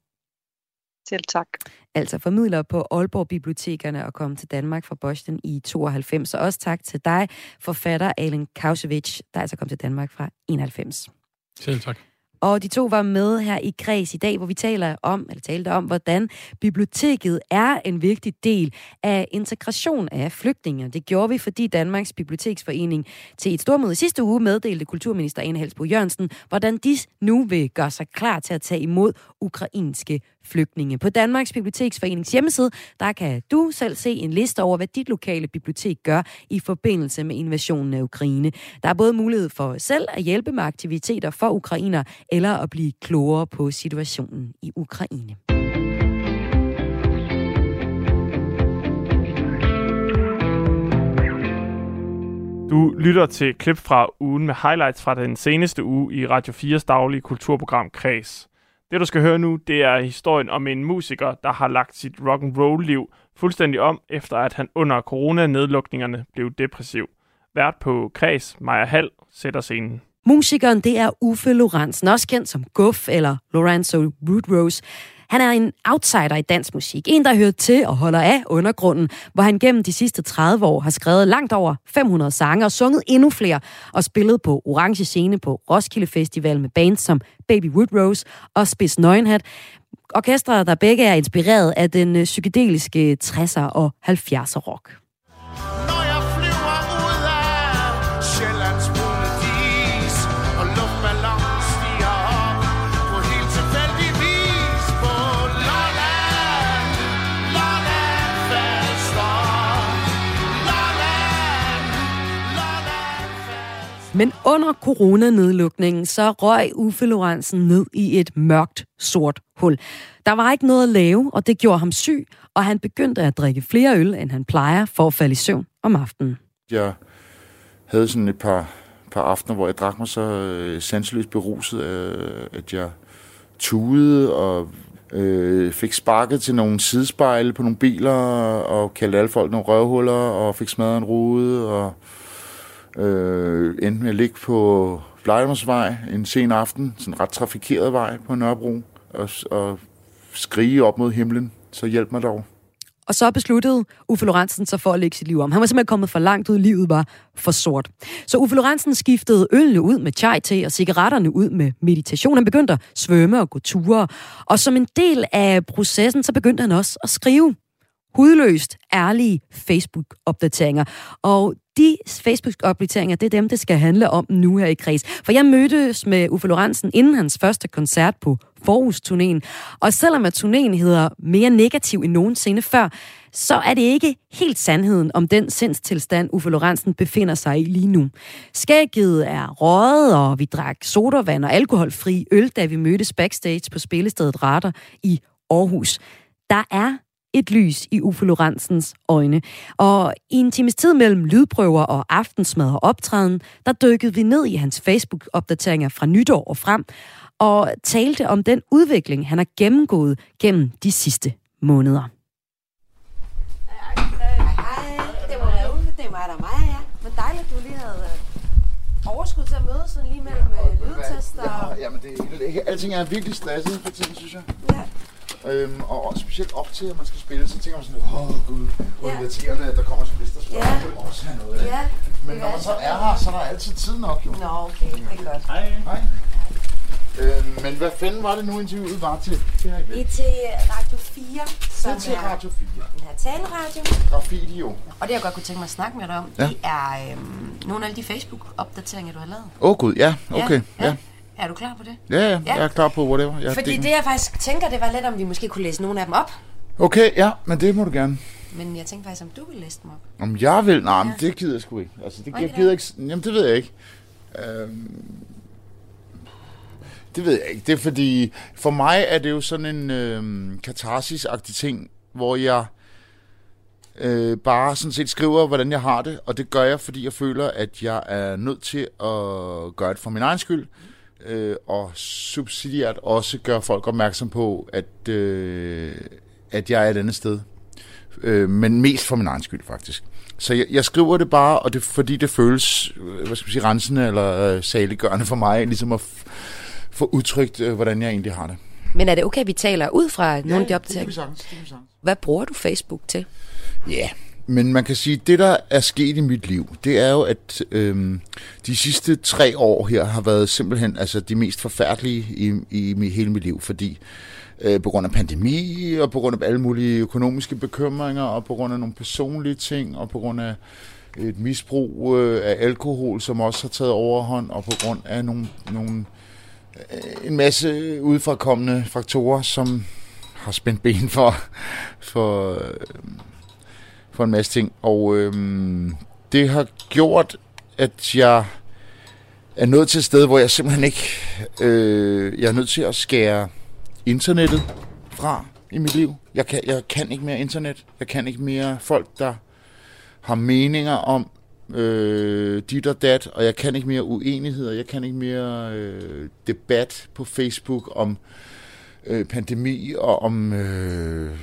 Selv tak. altså formidler på Aalborg Bibliotekerne og kom til Danmark fra Boston i 92. Og også tak til dig, forfatter Alen Kausevich, der altså kom til Danmark fra 91. Selv tak. Og de to var med her i Græs i dag, hvor vi taler om, eller talte om, hvordan biblioteket er en vigtig del af integration af flygtninge. Det gjorde vi, fordi Danmarks Biblioteksforening til et stormøde sidste uge meddelte kulturminister Ane Halsbo Jørgensen, hvordan de nu vil gøre sig klar til at tage imod ukrainske flygtninge. På Danmarks Biblioteksforenings hjemmeside, der kan du selv se en liste over, hvad dit lokale bibliotek gør i forbindelse med invasionen af Ukraine. Der er både mulighed for selv at hjælpe med aktiviteter for ukrainer, eller at blive klogere på situationen i Ukraine. Du lytter til klip fra ugen med highlights fra den seneste uge i Radio 4's daglige kulturprogram Kreds. Det du skal høre nu, det er historien om en musiker, der har lagt sit rock and roll liv fuldstændig om, efter at han under coronanedlukningerne blev depressiv. Vært på Kreds, Maja Hall, sætter scenen. Musikeren, det er Uffe Lorentzen, også kendt som Guff eller Lorenzo Woodrose. Han er en outsider i dansk musik. En, der hører til og holder af undergrunden, hvor han gennem de sidste 30 år har skrevet langt over 500 sange og sunget endnu flere og spillet på Orange Scene på Roskilde Festival med bands som Baby Woodrose og Spids Nøgenhat. Orkestre, der begge er inspireret af den øh, psykedeliske 60'er og 70'er rock. Men under coronanedlukningen, så røg Uffe Lorentzen ned i et mørkt, sort hul. Der var ikke noget at lave, og det gjorde ham syg, og han begyndte at drikke flere øl, end han plejer, for at falde i søvn om aftenen. Jeg havde sådan et par, par aftener, hvor jeg drak mig så øh, sanseløst beruset, øh, at jeg tudede og øh, fik sparket til nogle sidespejle på nogle biler, og kaldte alle folk nogle røvhuller, og fik smadret en rude, og øh, endte med at ligge på Blejdomsvej en sen aften, sådan en ret trafikeret vej på Nørrebro, og, og skrige op mod himlen. Så hjælp mig dog. Og så besluttede Uffe Lorentzen sig for at lægge sit liv om. Han var simpelthen kommet for langt ud, livet var for sort. Så Uffe Lorentzen skiftede ølene ud med chai te og cigaretterne ud med meditation. Han begyndte at svømme og gå ture. Og som en del af processen, så begyndte han også at skrive hudløst ærlige Facebook-opdateringer. Og de Facebook-opdateringer, det er dem, det skal handle om nu her i Kreds. For jeg mødtes med Uffe Lorentzen inden hans første koncert på Forhus-turnéen. Og selvom at turnéen hedder mere negativ end nogensinde før, så er det ikke helt sandheden om den sindstilstand, Uffe Lorentzen befinder sig i lige nu. Skægget er røget, og vi drak sodavand og alkoholfri øl, da vi mødtes backstage på spillestedet Rater i Aarhus. Der er et lys i Uffe Lorentzens øjne. Og i en times tid mellem lydprøver og aftensmad og optræden, der dykkede vi ned i hans Facebook-opdateringer fra nytår og frem, og talte om den udvikling, han har gennemgået gennem de sidste måneder. Hej, det var da Uffe, det er mig, der er mig, ja. Men dejligt, du lige havde overskud til at mødes sådan lige mellem øh, lydtester. og- Ja, men det, det, alting er virkelig stresset for tiden, synes jeg. Ja. Øhm, og også specielt op til, at man skal spille, så tænker man sådan, åh oh, gud, hvor Ja. ja. irriterende, at der kommer solister, så Ja. ja. det også have noget. ikke? Ja. Men når man så er her, så er der altid tid nok, jo. Nå, okay, det er godt. Hej. Øhm, men hvad fanden var det nu, interviewet var til? Det jeg I er til Radio 4, som Det er til er Radio 4. den her taleradio. Graffiti jo. Og det, jeg godt kunne tænke mig at snakke med dig om, Ja. det er øhm, nogle af de Facebook-opdateringer, du har lavet. Åh oh, gud, ja, okay. Ja, ja. Er du klar på det? Ja, ja, Ja. jeg er klar på whatever. Jeg Fordi det... jeg faktisk tænker, det var lidt, om vi måske kunne læse nogle af dem op. Okay, ja, men det må du gerne. Men jeg tænkte faktisk, om du ville læse dem op. Om jeg vil? Nej, men Ja. det gider jeg sgu ikke. Altså, det, Hvorfor jeg ikke gider ikke... Jamen, det ved jeg ikke. Øhm, det ved jeg ikke. Det er fordi, for mig er det jo sådan en øhm, katarsis-agtig ting, hvor jeg øh, bare sådan set skriver, hvordan jeg har det, og det gør jeg, fordi jeg føler, at jeg er nødt til at gøre det for min egen skyld, øh, og subsidiært også gøre folk opmærksom på, at, øh, at jeg er et andet sted. Øh, men mest for min egen skyld, faktisk. Så jeg, jeg skriver det bare, og det fordi det føles, øh, hvad skal man sige, rensende eller øh, saliggørende for mig, ligesom at f- få udtrykt, øh, hvordan jeg egentlig har det. Men er det okay, at vi taler ud fra nogle det kan vi sagtens. Hvad bruger du Facebook til? Ja, men man kan sige, at det, der er sket i mit liv, det er jo, at øhm, de sidste tre år her har været simpelthen altså, de mest forfærdelige i, i, i hele mit liv, fordi øh, på grund af pandemi, og på grund af alle mulige økonomiske bekymringer, og på grund af nogle personlige ting, og på grund af et misbrug øh, af alkohol, som også har taget overhånd, og på grund af nogle, nogle, øh, en masse udfrakommende faktorer, som har spændt ben for, for, øh, på en masse ting. Og øh, det har gjort, at jeg er nået til et sted, hvor jeg simpelthen ikke... Øh, jeg er nødt til at skære internettet fra i mit liv. Jeg kan, jeg kan ikke mere internet. Jeg kan ikke mere folk, der har meninger om øh, dit og dat, og jeg kan ikke mere uenigheder. Jeg kan ikke mere øh, debat på Facebook om øh, pandemi og om... Øh,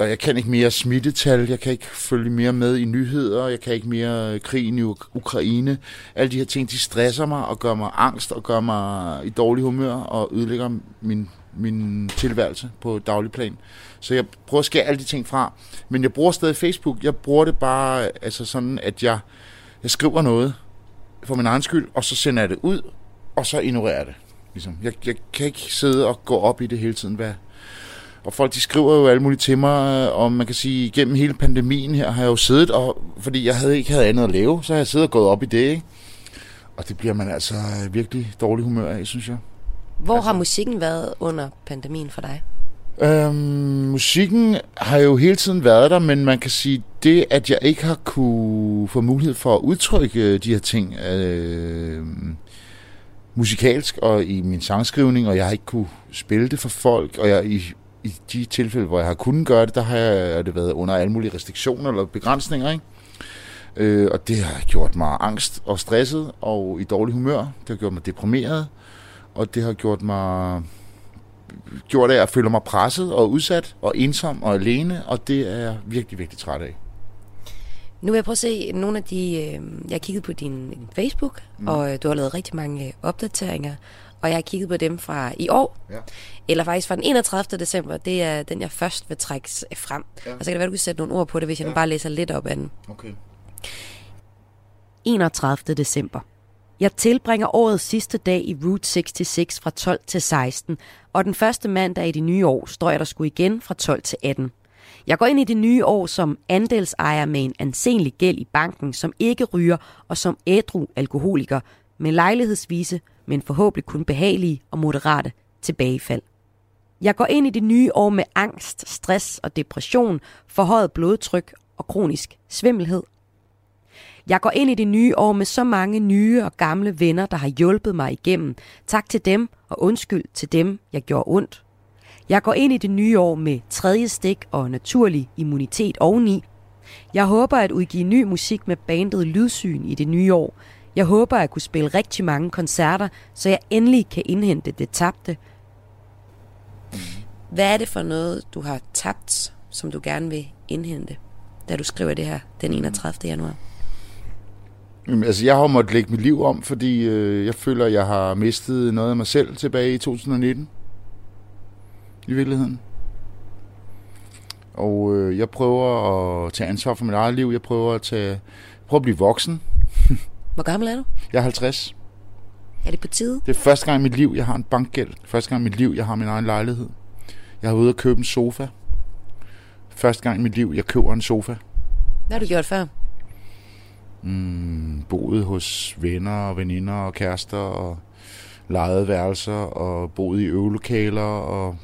og jeg kan ikke mere smittetal, jeg kan ikke følge mere med i nyheder, jeg kan ikke mere øh, krigen i Ukraine. Alle de her ting, de stresser mig og gør mig angst og gør mig i dårlig humør og ødelægger min min tilværelse på daglig plan. Så jeg prøver at skære alle de ting fra. Men jeg bruger stadig Facebook. Jeg bruger det bare altså sådan, at jeg, jeg skriver noget for min egen skyld, og så sender jeg det ud, og så ignorerer jeg det. Ligesom. Jeg, jeg kan ikke sidde og gå op i det hele tiden. Hvad? Og folk de skriver jo alle mulige til mig, og man kan sige, gennem hele pandemien her har jeg jo siddet, og, fordi jeg havde ikke havde andet at lave, så har jeg siddet og gået op i det. Ikke? Og det bliver man altså virkelig dårlig humør af, synes jeg. Hvor altså... har musikken været under pandemien for dig? Øhm, musikken har jo hele tiden været der, men man kan sige, det at jeg ikke har kunne få mulighed for at udtrykke de her ting øh, musikalsk og i min sangskrivning, og jeg har ikke kunne spille det for folk, og jeg i, i de tilfælde, hvor jeg har kunnet gøre det, der har jeg, har det været under alle mulige restriktioner eller begrænsninger, ikke? Øh, og det har gjort mig angst og stresset og i dårlig humør. Det har gjort mig deprimeret, og det har gjort mig gjort af, at jeg føler mig presset og udsat og ensom og alene, og det er jeg virkelig, virkelig træt af. Nu vil jeg prøve at se nogle af de... Øh, jeg har kigget på din, Facebook, mm. og øh, du har lavet rigtig mange opdateringer, og jeg har kigget på dem fra i år, Ja. eller faktisk fra den 31. december. Det er den, jeg først vil trække frem. Ja. Og så kan det være, du kan sætte nogle ord på det, hvis jeg nu Ja. bare læser lidt op af den. Okay. 31. december. Jeg tilbringer årets sidste dag i Route 66 fra 12 til 16, og den første mandag i det nye år står jeg der sgu igen fra 12 til 18. Jeg går ind i det nye år som andelsejer med en ansenlig gæld i banken, som ikke ryger, og som ædru alkoholiker, med lejlighedsvise, men forhåbentlig kun behagelige og moderate tilbagefald. Jeg går ind i det nye år med angst, stress og depression, forhøjet blodtryk og kronisk svimmelhed jeg går ind i det nye år med så mange nye og gamle venner, der har hjulpet mig igennem. Tak til dem, og undskyld til dem, jeg gjorde ondt. Jeg går ind i det nye år med tredje stik og naturlig immunitet oveni. Jeg håber at udgive ny musik med bandet Lydsyn i det nye år. Jeg håber at kunne spille rigtig mange koncerter, så jeg endelig kan indhente det tabte. Hvad er det for noget, du har tabt, som du gerne vil indhente, da du skriver det her den 31. januar? Jamen, altså, jeg har måttet lægge mit liv om, fordi øh, jeg føler, at jeg har mistet noget af mig selv tilbage i 2019. I virkeligheden. Og øh, jeg prøver at tage ansvar for mit eget liv. Jeg prøver at, tage, prøve at blive voksen. Hvor gammel er du? Jeg er 50. Er det på tide? Det er første gang i mit liv, jeg har en bankgæld. Første gang i mit liv, jeg har min egen lejlighed. Jeg har været ude og købe en sofa. Første gang i mit liv, jeg køber en sofa. Hvad har du gjort før? Mm, boet hos venner og veninder og kærester og lejede værelser og boet i øvelokaler og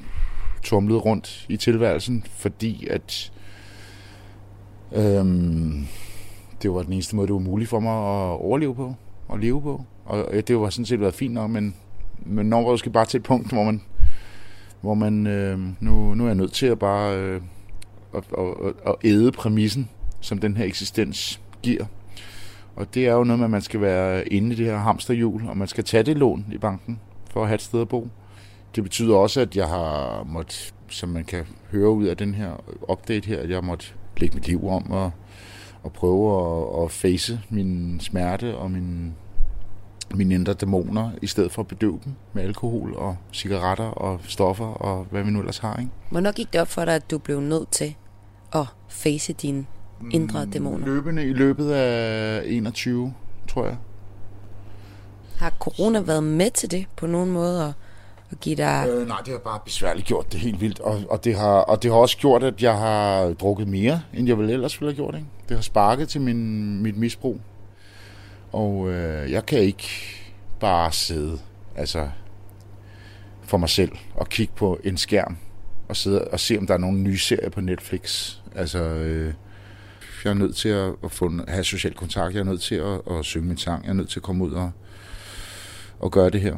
tumlet rundt i tilværelsen, fordi at øhm, det var den eneste måde, det var muligt for mig at overleve på og leve på. Og det var sådan set været fint nok, men, men når var det bare til et punkt, hvor man, hvor man øh, nu, nu er jeg nødt til at bare øh, at, at, at æde præmissen, som den her eksistens giver. Og det er jo noget med, at man skal være inde i det her hamsterhjul, og man skal tage det lån i banken for at have et sted at bo. Det betyder også, at jeg har måttet, som man kan høre ud af den her update her, at jeg har måttet lægge mit liv om og, og prøve at, at face min smerte og min, mine indre dæmoner, i stedet for at bedøve dem med alkohol og cigaretter og stoffer og hvad vi nu ellers har. Ikke? Hvornår gik det op for dig, at du blev nødt til at face dine indre dæmoner? Løbende i løbet af 21, tror jeg. Har corona været med til det på nogen måde at, og give dig... Øh, nej, det har bare besværligt gjort det helt vildt. Og, og, det har, og det har også gjort, at jeg har drukket mere, end jeg vel ellers ville have gjort. Ikke? Det har sparket til min, mit misbrug. Og øh, jeg kan ikke bare sidde altså, for mig selv og kigge på en skærm og sidde og se, om der er nogle nye serier på Netflix. Altså, øh, jeg er nødt til at, at få, have social kontakt. Jeg er nødt til at, at synge min sang. Jeg er nødt til at komme ud og, og gøre det her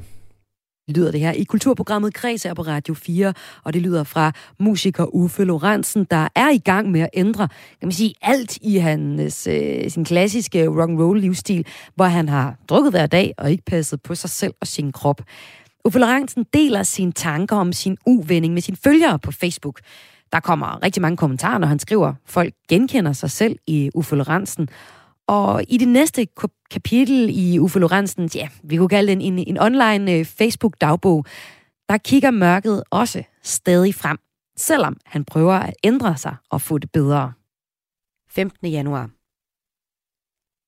lyder det her i kulturprogrammet Kreds her på Radio 4, og det lyder fra musiker Uffe Lorentzen, der er i gang med at ændre, kan man sige, alt i hans, øh, sin klassiske rock and roll livsstil, hvor han har drukket hver dag og ikke passet på sig selv og sin krop. Uffe Lorentzen deler sine tanker om sin uvending med sine følgere på Facebook. Der kommer rigtig mange kommentarer, når han skriver, folk genkender sig selv i Uffe Lorentzen, og i det næste kapitel i Uffe Lorentzens, ja, vi kunne kalde den en, en online øh, Facebook-dagbog, der kigger mørket også stadig frem, selvom han prøver at ændre sig og få det bedre. 15. januar.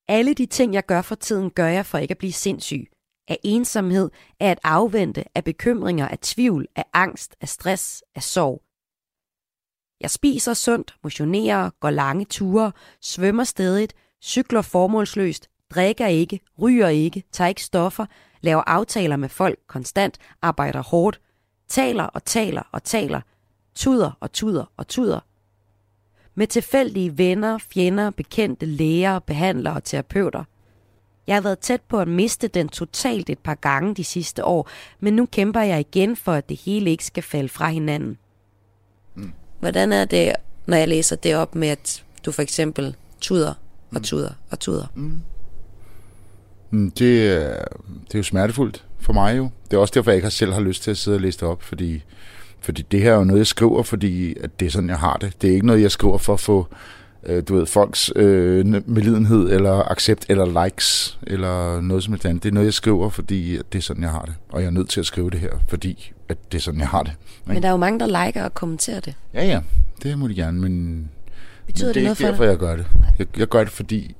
Alle de ting, jeg gør for tiden, gør jeg for ikke at blive sindssyg. Af ensomhed, af at afvente, af bekymringer, af tvivl, af angst, af stress, af sorg. Jeg spiser sundt, motionerer, går lange ture, svømmer stedigt, cykler formålsløst, drikker ikke, ryger ikke, tager ikke stoffer, laver aftaler med folk konstant, arbejder hårdt, taler og taler og taler, tuder og tuder og tuder. Med tilfældige venner, fjender, bekendte, læger, behandlere og terapeuter. Jeg har været tæt på at miste den totalt et par gange de sidste år, men nu kæmper jeg igen for, at det hele ikke skal falde fra hinanden. Hvordan er det, når jeg læser det op med, at du for eksempel tuder og tuder og tuder? Mm, Det er, det er jo smertefuldt for mig jo. Det er også derfor, jeg ikke selv har lyst til at sidde og læse det op, fordi, fordi det her er jo noget, jeg skriver, fordi at det er sådan, jeg har det. Det er ikke noget, jeg skriver for at få øh, du ved, folks øh, medlidenhed, eller accept, eller likes, eller noget som helst andet. Det er noget, jeg skriver, fordi det er sådan, jeg har det. Og jeg er nødt til at skrive det her, fordi at det er sådan, jeg har det. Men der er jo mange, der liker og kommenterer det. Ja, ja, det må de gerne, men, Betyder men det det er noget ikke for derfor, dig? jeg gør det. Jeg, jeg gør det, fordi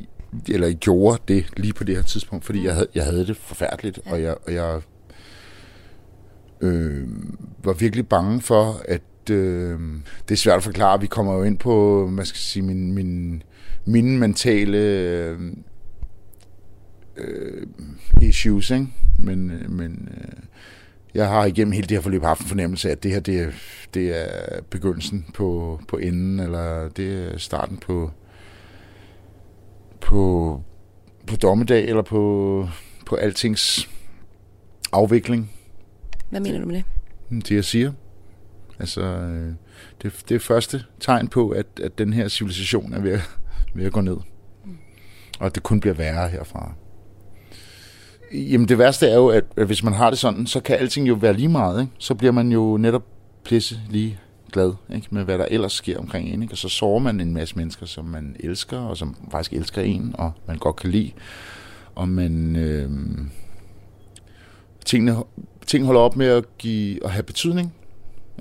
eller jeg gjorde det lige på det her tidspunkt, fordi jeg havde, jeg havde det forfærdeligt, ja. og jeg, og jeg øh, var virkelig bange for, at øh, det er svært at forklare. Vi kommer jo ind på, hvad skal sige, min, min, mine mentale øh, øh, issues, ikke? Men, øh, men øh, jeg har igennem hele det her forløb haft en fornemmelse af, at det her, det er, det er begyndelsen på, på enden, eller det er starten på, på, på dommedag, eller på, på altings afvikling. Hvad mener du med det? Det jeg siger. Altså, øh, det, det er første tegn på, at, at den her civilisation er ved at, ved at gå ned. Og at det kun bliver værre herfra. Jamen det værste er jo, at, at hvis man har det sådan, så kan alting jo være lige meget. Ikke? Så bliver man jo netop pisse lige glad ikke? med, hvad der ellers sker omkring en. Ikke? Og så sover man en masse mennesker, som man elsker, og som faktisk elsker en, og man godt kan lide. Og man... Øh, tingene, ting holder op med at, give, at have betydning.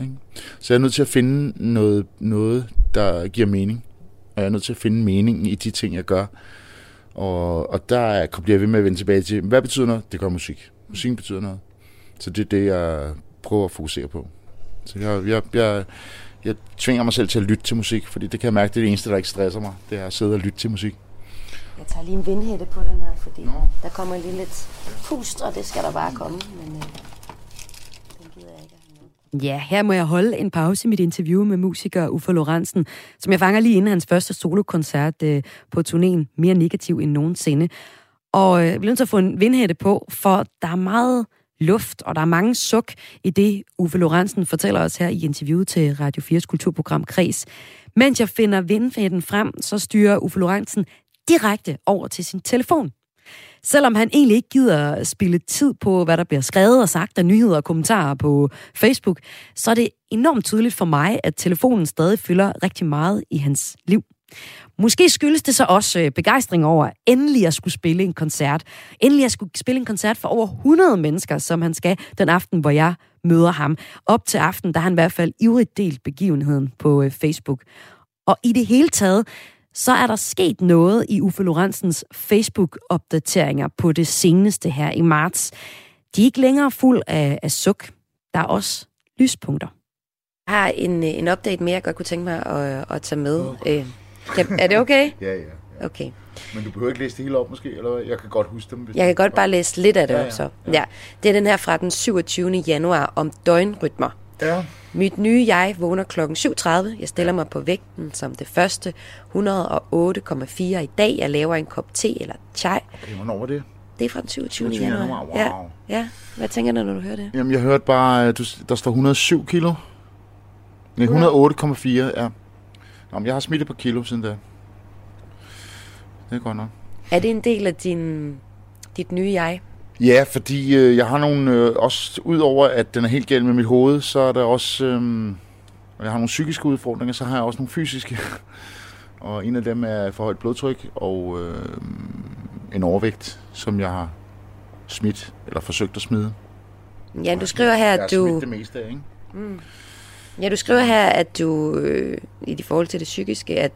Ikke? Så jeg er nødt til at finde noget, noget, der giver mening. Og jeg er nødt til at finde meningen i de ting, jeg gør. Og, og der er- bliver jeg ved med at vende tilbage til, hvad betyder noget? Det gør musik. Musikken betyder noget. Så det er det, jeg prøver at fokusere på. Så jeg, jeg, jeg, jeg tvinger mig selv til at lytte til musik, fordi det kan jeg mærke, det er det eneste, der ikke stresser mig. Det er at sidde og lytte til musik. Jeg tager lige en vindhætte på den her, fordi Nå. der kommer lige lidt pust, og det skal der bare komme. Men øh, den gider jeg ikke at have med. Ja, her må jeg holde en pause i mit interview med musiker Uffe Lorentzen, som jeg fanger lige inden hans første solokoncert øh, på turnéen Mere Negativ end nogensinde. Og øh, jeg bliver nødt til at få en vindhætte på, for der er meget luft, og der er mange suk i det, Uffe Lorentzen fortæller os her i interviewet til Radio 4's kulturprogram Kres. Mens jeg finder vindhætten frem, så styrer Uffe Lorentzen direkte over til sin telefon. Selvom han egentlig ikke gider at spille tid på, hvad der bliver skrevet og sagt af nyheder og kommentarer på Facebook, så er det enormt tydeligt for mig, at telefonen stadig fylder rigtig meget i hans liv. Måske skyldes det så også øh, begejstring over endelig at skulle spille en koncert. Endelig at skulle spille en koncert for over 100 mennesker, som han skal den aften, hvor jeg møder ham. Op til aften, der har han i hvert fald ivrigt delt begivenheden på øh, Facebook. Og i det hele taget, så er der sket noget i Uffe Lorentzens Facebook-opdateringer på det seneste her i marts. De er ikke længere fuld af, af suk. Der er også lyspunkter. Jeg har en, en update mere, jeg godt kunne tænke mig at, at tage med. Øh, kan, er det okay? Ja, ja. Okay. Men du behøver ikke læse det hele op måske, eller? Jeg kan godt huske dem. Hvis Jeg kan godt bare læse lidt af det Ja, op ja, så. ja. Ja. Det er den her fra den 27. januar om døgnrytmer. Ja. Mit nye jeg vågner klokken 7.30. Jeg stiller mig på vægten som det første 108,4 i dag. Jeg laver en kop te eller chai. Okay, hvornår var det? Det er fra den 27. 27. januar. wow. Ja, ja. Hvad tænker du, når du hører det? Jamen, jeg hørte bare, at du, der står 107 kilo. Nej, 108,4, ja. Nå, men jeg har smidt et par kilo siden da. Det er godt nok. Er det en del af din, dit nye jeg? Ja, fordi øh, jeg har nogle, øh, også udover at den er helt galt med mit hoved, så er der også, øh, jeg har nogle psykiske udfordringer, så har jeg også nogle fysiske. og en af dem er for højt blodtryk og øh, en overvægt, som jeg har smidt, eller forsøgt at smide. Ja, du skriver her, Jeg har at du... smidt det meste af, ikke? Ja, du skriver her, at du øh, i forhold til det psykiske, at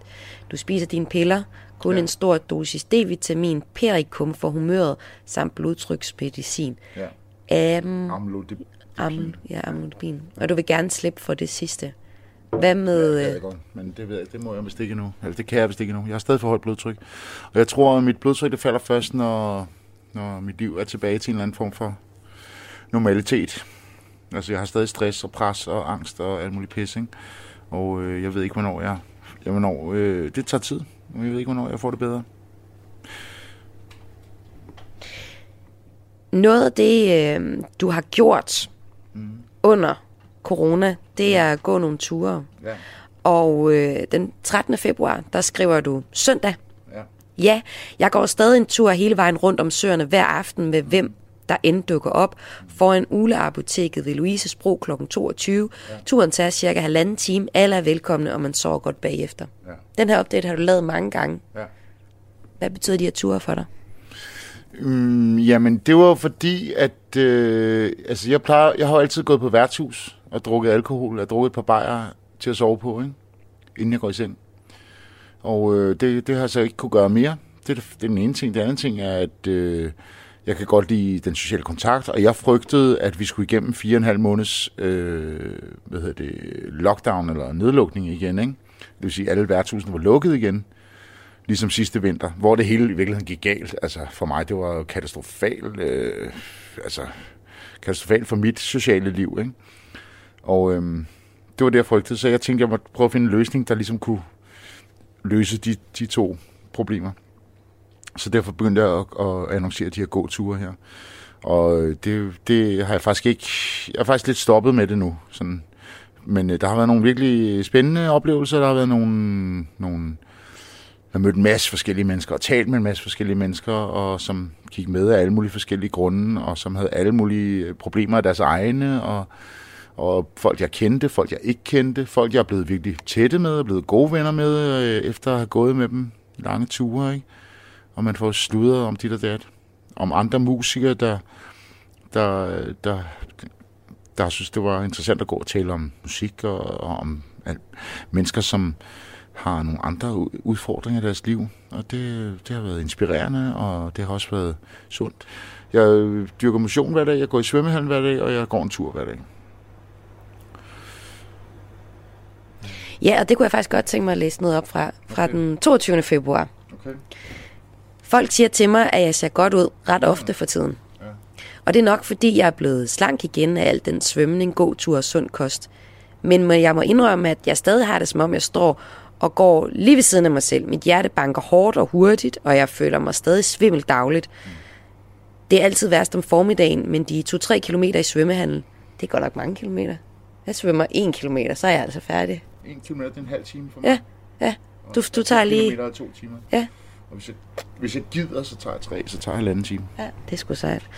du spiser dine piller, kun ja. Ja. en stor dosis D-vitamin, perikum for humøret, samt blodtryksmedicin. Ja. Um, Amlodipin. am, ja, amlodipin. Og du vil gerne slippe for det sidste. Hvad med... Det ved Øh, godt, men det, ved jeg, det må jeg vist ikke endnu. Eller det kan jeg vist ikke endnu. Jeg har stadig for højt blodtryk. Og jeg tror, at mit blodtryk det falder først, når, når mit liv er tilbage til en eller anden form for normalitet. Altså, jeg har stadig stress og pres og angst og alt muligt pis, ikke? Og øh, jeg ved ikke, hvornår jeg... jeg hvornår, øh, det tager tid, og jeg ved ikke, hvornår jeg får det bedre. noget af det, øh, du har gjort Mm. under corona, det er at gå nogle ture. Ja. Og øh, den 13. februar, der skriver du søndag. Ja. Ja, jeg går stadig en tur hele vejen rundt om søerne hver aften med hvem der end dukker op foran Uleapoteket ved Louises Bro kl. 22. Ja. Turen tager cirka halvanden time. Alle er velkomne, og man sover godt bagefter. Ja. Den her update har du lavet mange gange. Ja. Hvad betyder de her ture for dig? Mm, jamen, det var fordi, at øh, altså, jeg, plejer, jeg har altid gået på værtshus og drukket alkohol. Har drukket et par bajer til at sove på, ikke? inden jeg går i seng. Og øh, det, det har jeg så ikke kunne gøre mere. Det, er det det er den ene ting. Den anden ting er, at øh, jeg kan godt lide den sociale kontakt, og jeg frygtede, at vi skulle igennem fire og en halv måneds øh, hvad hedder det, lockdown eller nedlukning igen. Ikke? Det vil sige, at alle værtshusene var lukket igen ligesom sidste vinter, hvor det hele i virkeligheden gik galt. Altså for mig, det var katastrofalt, øh, altså katastrofalt for mit sociale liv, ikke? Og øh, det var det, jeg frygtede, så jeg tænkte, jeg måtte prøve at finde en løsning, der ligesom kunne løse de, de to problemer. Så derfor begyndte jeg at, at annoncere de her gåture her. Og øh, det, det har jeg faktisk ikke... Jeg er faktisk lidt stoppet med det nu. Sådan. Men øh, der har været nogle virkelig spændende oplevelser. Der har været nogle, nogle jeg har mødt en masse forskellige mennesker og talt med en masse forskellige mennesker, og som gik med af alle mulige forskellige grunde, og som havde alle mulige øh, problemer af deres egne, og, og folk, jeg kendte, folk, jeg ikke kendte, folk, jeg er blevet virkelig tætte med, og blevet gode venner med, øh, efter at have gået med dem lange ture, ikke? Og man får sludret om dit og dat. Om andre musikere, der, der, der, der synes, det var interessant at gå og tale om musik, og, og om alt. mennesker, som har nogle andre udfordringer i deres liv, og det, det har været inspirerende, og det har også været sundt. Jeg dyrker motion hver dag, jeg går i svømmehallen hver dag, og jeg går en tur hver dag. Ja, og det kunne jeg faktisk godt tænke mig at læse noget op fra, fra Okay. den 22. februar. Okay. Folk siger til mig, at jeg ser godt ud ret ofte for tiden. Og det er nok, fordi jeg er blevet slank igen af al den svømning, god tur og sund kost. Men jeg må indrømme, at jeg stadig har det, som om jeg står og går lige ved siden af mig selv. Mit hjerte banker hårdt og hurtigt, og jeg føler mig stadig svimmel dagligt. Det er altid værst om formiddagen, men de 2-3 kilometer i svømmehandel, det er godt nok mange kilometer. Jeg svømmer 1 kilometer, så er jeg altså færdig. En kilometer, det er en halv time for Ja, ja. Du, du tager lige... kilometer er to timer. Ja. Og hvis jeg, hvis jeg gider, så tager jeg tre, så tager jeg halvanden time. Ja, det er sgu sejt.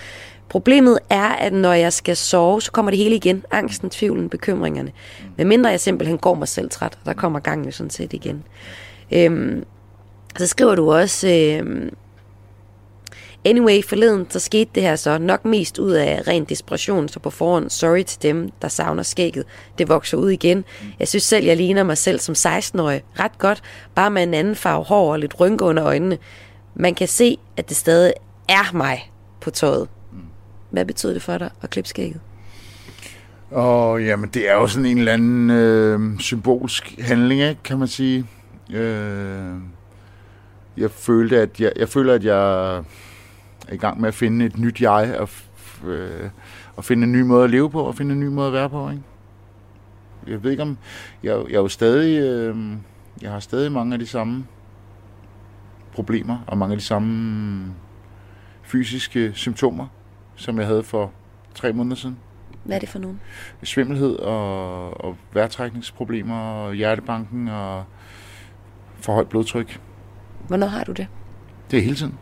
Problemet er, at når jeg skal sove, så kommer det hele igen. Angsten, tvivlen, bekymringerne. Men mindre jeg simpelthen går mig selv træt, der kommer gangen jo sådan set igen. Øhm, så skriver du også, øhm, anyway, forleden, så skete det her så nok mest ud af ren desperation, så på forhånd, sorry til dem, der savner skægget. Det vokser ud igen. Jeg synes selv, jeg ligner mig selv som 16-årig ret godt, bare med en anden farve hår og lidt rynke under øjnene. Man kan se, at det stadig er mig på tøjet. Hvad betyder det for dig at klippe skægget? Og jamen, det er jo sådan en eller anden øh, symbolsk handling, ikke, kan man sige. Øh, jeg følte, at jeg, jeg føler, at jeg er i gang med at finde et nyt jeg, og, øh, og finde en ny måde at leve på, og finde en ny måde at være på, ikke? Jeg ved ikke om... Jeg, jeg er jo stadig... Øh, jeg har stadig mange af de samme problemer, og mange af de samme fysiske symptomer, som jeg havde for tre måneder siden Hvad er det for nogen? svimmelhed og, og vejrtrækningsproblemer og hjertebanken og for højt blodtryk. Hvornår har du det? Det er hele tiden.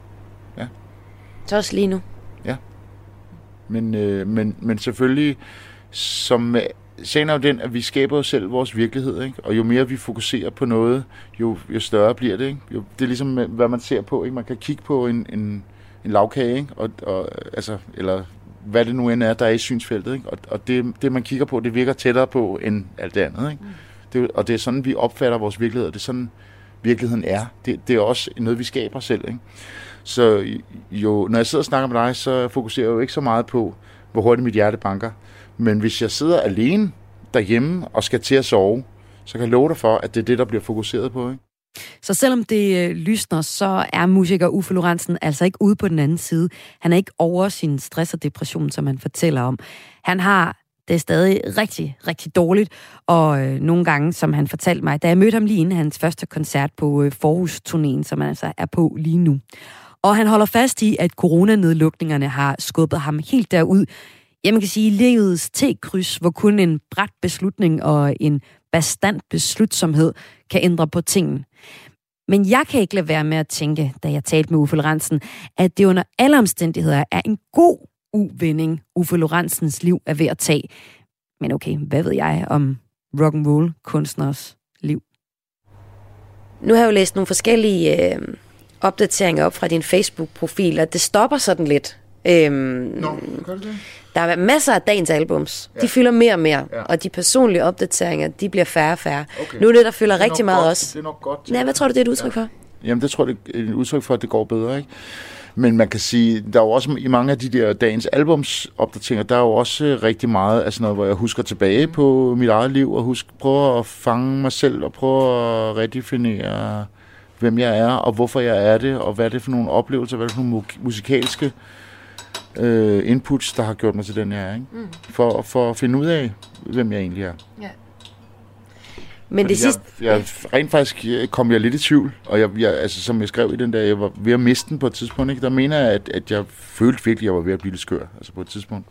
Så også lige nu. Men, øh, men, men selvfølgelig, som øh, sagen er jo den, at vi skaber jo selv vores virkelighed, ikke? og jo mere vi fokuserer på noget, jo, jo større bliver det. Ikke? Jo, det er ligesom, øh, hvad man ser på. Ikke? Man kan kigge på en, en, en lavkage, ikke? Og, og, altså, eller hvad det nu end er, der er i synsfeltet. Ikke? Og, og det, det, man kigger på, det virker tættere på end alt det andet. Ikke? Det, og det er sådan, vi opfatter vores virkelighed, og det er sådan, virkeligheden er. Det, det er også noget, vi skaber selv. Ikke? Så jo, når jeg sidder og snakker med dig, så fokuserer jeg jo ikke så meget på, hvor hurtigt mit hjerte banker. Men hvis jeg sidder alene derhjemme og skal til at sove, så kan jeg love dig for, at det er det, der bliver fokuseret på. Ikke? Så selvom det øh, lysner, så er musiker Uffe Lorentzen altså ikke ude på den anden side. Han er ikke over sin stress og depression, som han fortæller om. Han har det er stadig rigtig, rigtig dårligt, og øh, nogle gange, som han fortalte mig, da jeg mødte ham lige inden hans første koncert på øh, Forhus-turnéen, som han altså er på lige nu. Og han holder fast i, at coronanedlukningerne har skubbet ham helt derud. Ja, man kan sige, livets T-kryds, hvor kun en bræt beslutning og en bastant beslutsomhed kan ændre på tingene. Men jeg kan ikke lade være med at tænke, da jeg talte med Uffe Lorentzen, at det under alle omstændigheder er en god uvending, Uffe Lorentzens liv er ved at tage. Men okay, hvad ved jeg om rock and roll kunstners liv? Nu har jeg jo læst nogle forskellige øh, opdateringer op fra din Facebook-profil, og det stopper sådan lidt. Øhm, Nå, gør det det? der er masser af dagens albums. Ja. De fylder mere og mere, ja. og de personlige opdateringer, de bliver færre og færre. Okay. Nu er det, der fylder Det rigtig nok meget godt. også. Det er nok godt. Nej, hvad tror du, det er et udtryk for? Jamen, det tror jeg, det er et udtryk for, at det går bedre, ikke? Men man kan sige, der er jo også i mange af de der dagens albumsopdateringer, der er jo også øh, rigtig meget af sådan noget, hvor jeg husker tilbage på mit eget liv, og husk, prøver at fange mig selv, og prøver at redefinere, hvem jeg er, og hvorfor jeg er det, og hvad det er for nogle oplevelser, hvad det er for nogle mu- musikalske øh, inputs, der har gjort mig til den, jeg er, ikke? Mm. For, for at finde ud af, hvem jeg egentlig er. Men det Fordi sidste... Jeg, jeg, rent faktisk øh, kom jeg lidt i tvivl, og jeg, jeg, altså, som jeg skrev i den der, jeg var ved at miste den på et tidspunkt, ikke? der mener jeg, at, at jeg følte virkelig, at jeg var ved at blive lidt skør, altså på et tidspunkt.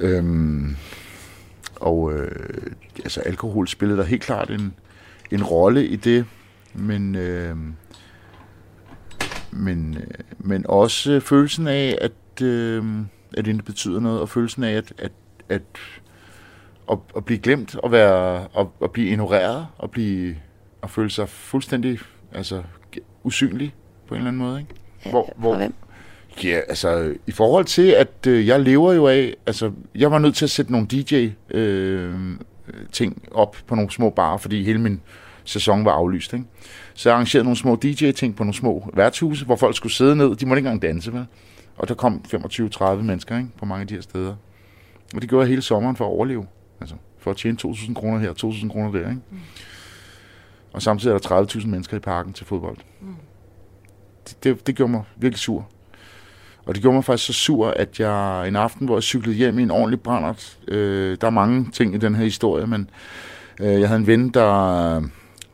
Øhm, og øh, altså, alkohol spillede der helt klart en, en rolle i det, men, øh, men, øh, men også følelsen af, at, øh, at det ikke betyder noget, og følelsen af, at, at, at at, at blive glemt, og være, at, at blive ignoreret, og blive at føle sig fuldstændig altså, usynlig på en eller anden måde. Ikke? Hvor, hvor, hvem? Ja, altså i forhold til, at øh, jeg lever jo af, altså jeg var nødt til at sætte nogle DJ øh, ting op på nogle små barer, fordi hele min sæson var aflyst. Ikke? Så jeg arrangerede nogle små DJ-ting på nogle små værtshuse, hvor folk skulle sidde ned. De måtte ikke engang danse, vel? Og der kom 25-30 mennesker ikke? på mange af de her steder. Og det gjorde jeg hele sommeren for at overleve. Altså, for at tjene 2.000 kroner her, 2.000 kroner der, ikke? Mm. Og samtidig er der 30.000 mennesker i parken til fodbold. Mm. Det, det, det gjorde mig virkelig sur. Og det gjorde mig faktisk så sur, at jeg en aften, hvor jeg cyklede hjem i en ordentlig brændert, øh, der er mange ting i den her historie, men øh, jeg havde en ven, der,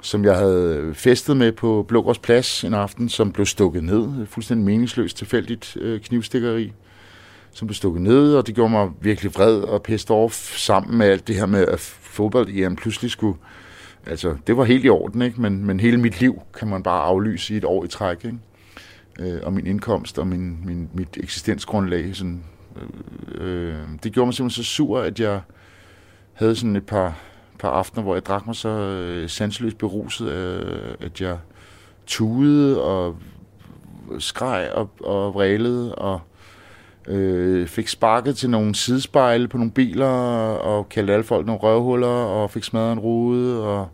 som jeg havde festet med på Blågårds Plads en aften, som blev stukket ned, fuldstændig meningsløst tilfældigt øh, knivstikkeri som blev stukket ned, og det gjorde mig virkelig vred og pissed off sammen med alt det her med, at fodbold igen pludselig skulle... Altså, det var helt i orden, ikke? Men, men hele mit liv kan man bare aflyse i et år i træk, ikke? Øh, og min indkomst og min, min, mit eksistensgrundlag, sådan, øh, øh, det gjorde mig simpelthen så sur, at jeg havde sådan et par, par aftener, hvor jeg drak mig så øh, sanseløst beruset, øh, at jeg tudede og skreg og, og vrælede og øh, fik sparket til nogle sidespejle på nogle biler, og kaldte alle folk nogle røvhuller, og fik smadret en rude, og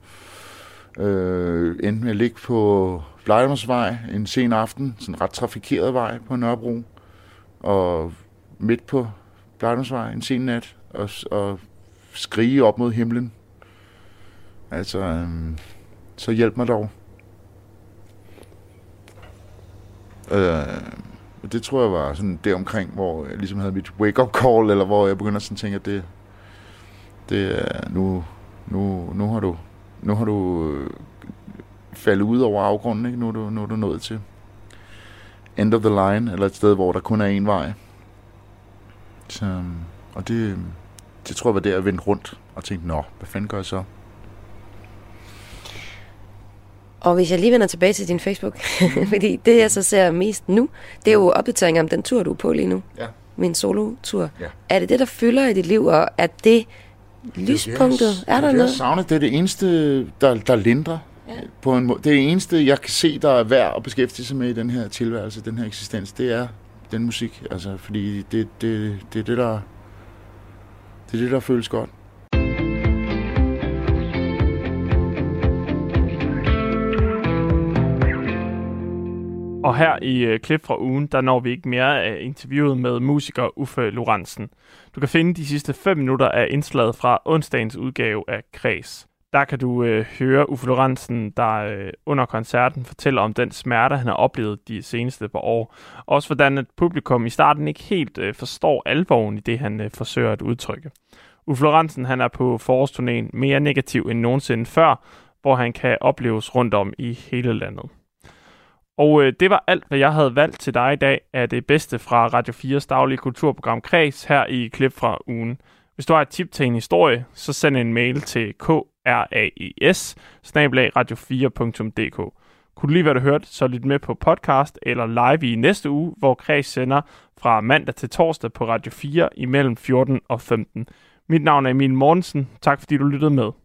øh, endte med at ligge på Blejdomsvej en sen aften, sådan en ret trafikeret vej på Nørrebro, og midt på Blejdomsvej en sen nat, og, og skrige op mod himlen. Altså, øhm, så hjælp mig dog. Øh, og det tror jeg var sådan der omkring, hvor jeg ligesom havde mit wake-up call, eller hvor jeg begynder sådan at tænke, at det, det er, nu, nu, nu har du, nu har du øh, faldet ud over afgrunden, ikke? Nu, er du, nu er du nået til end of the line, eller et sted, hvor der kun er en vej. Så, øhm, og det, det tror jeg var der, jeg vendte rundt og tænkte, nå, hvad fanden gør jeg så? Og hvis jeg lige vender tilbage til din Facebook, fordi det jeg så ser mest nu, det er jo opdateringer om den tur, du er på lige nu. Ja. Min solo-tur. Ja. Er det det, der fylder i dit liv, og er det lyspunktet? Er der det, noget? Jeg savner, det er det eneste, der, der lindrer. Ja. På en måde. Det er det eneste, jeg kan se, der er værd at beskæftige sig med i den her tilværelse, den her eksistens. Det er den musik. Altså, fordi det, det, det er det, der, det er det, der føles godt. Og her i øh, klip fra ugen, der når vi ikke mere af interviewet med musiker Uffe Lorentzen. Du kan finde de sidste 5 minutter af indslaget fra onsdagens udgave af Kreds. Der kan du øh, høre Uffe Lorentzen, der øh, under koncerten fortæller om den smerte, han har oplevet de seneste par år. Også hvordan et publikum i starten ikke helt øh, forstår alvoren i det, han øh, forsøger at udtrykke. Uffe Lorentzen han er på forårsturnéen mere negativ end nogensinde før, hvor han kan opleves rundt om i hele landet. Og øh, det var alt, hvad jeg havde valgt til dig i dag af det bedste fra Radio 4's daglige kulturprogram Kreds her i klip fra ugen. Hvis du har et tip til en historie, så send en mail til kraes radio4.dk. Kunne du lige hvad du hørte, så lyt med på podcast eller live i næste uge, hvor Kreds sender fra mandag til torsdag på Radio 4 imellem 14 og 15. Mit navn er Emil Mortensen. Tak fordi du lyttede med.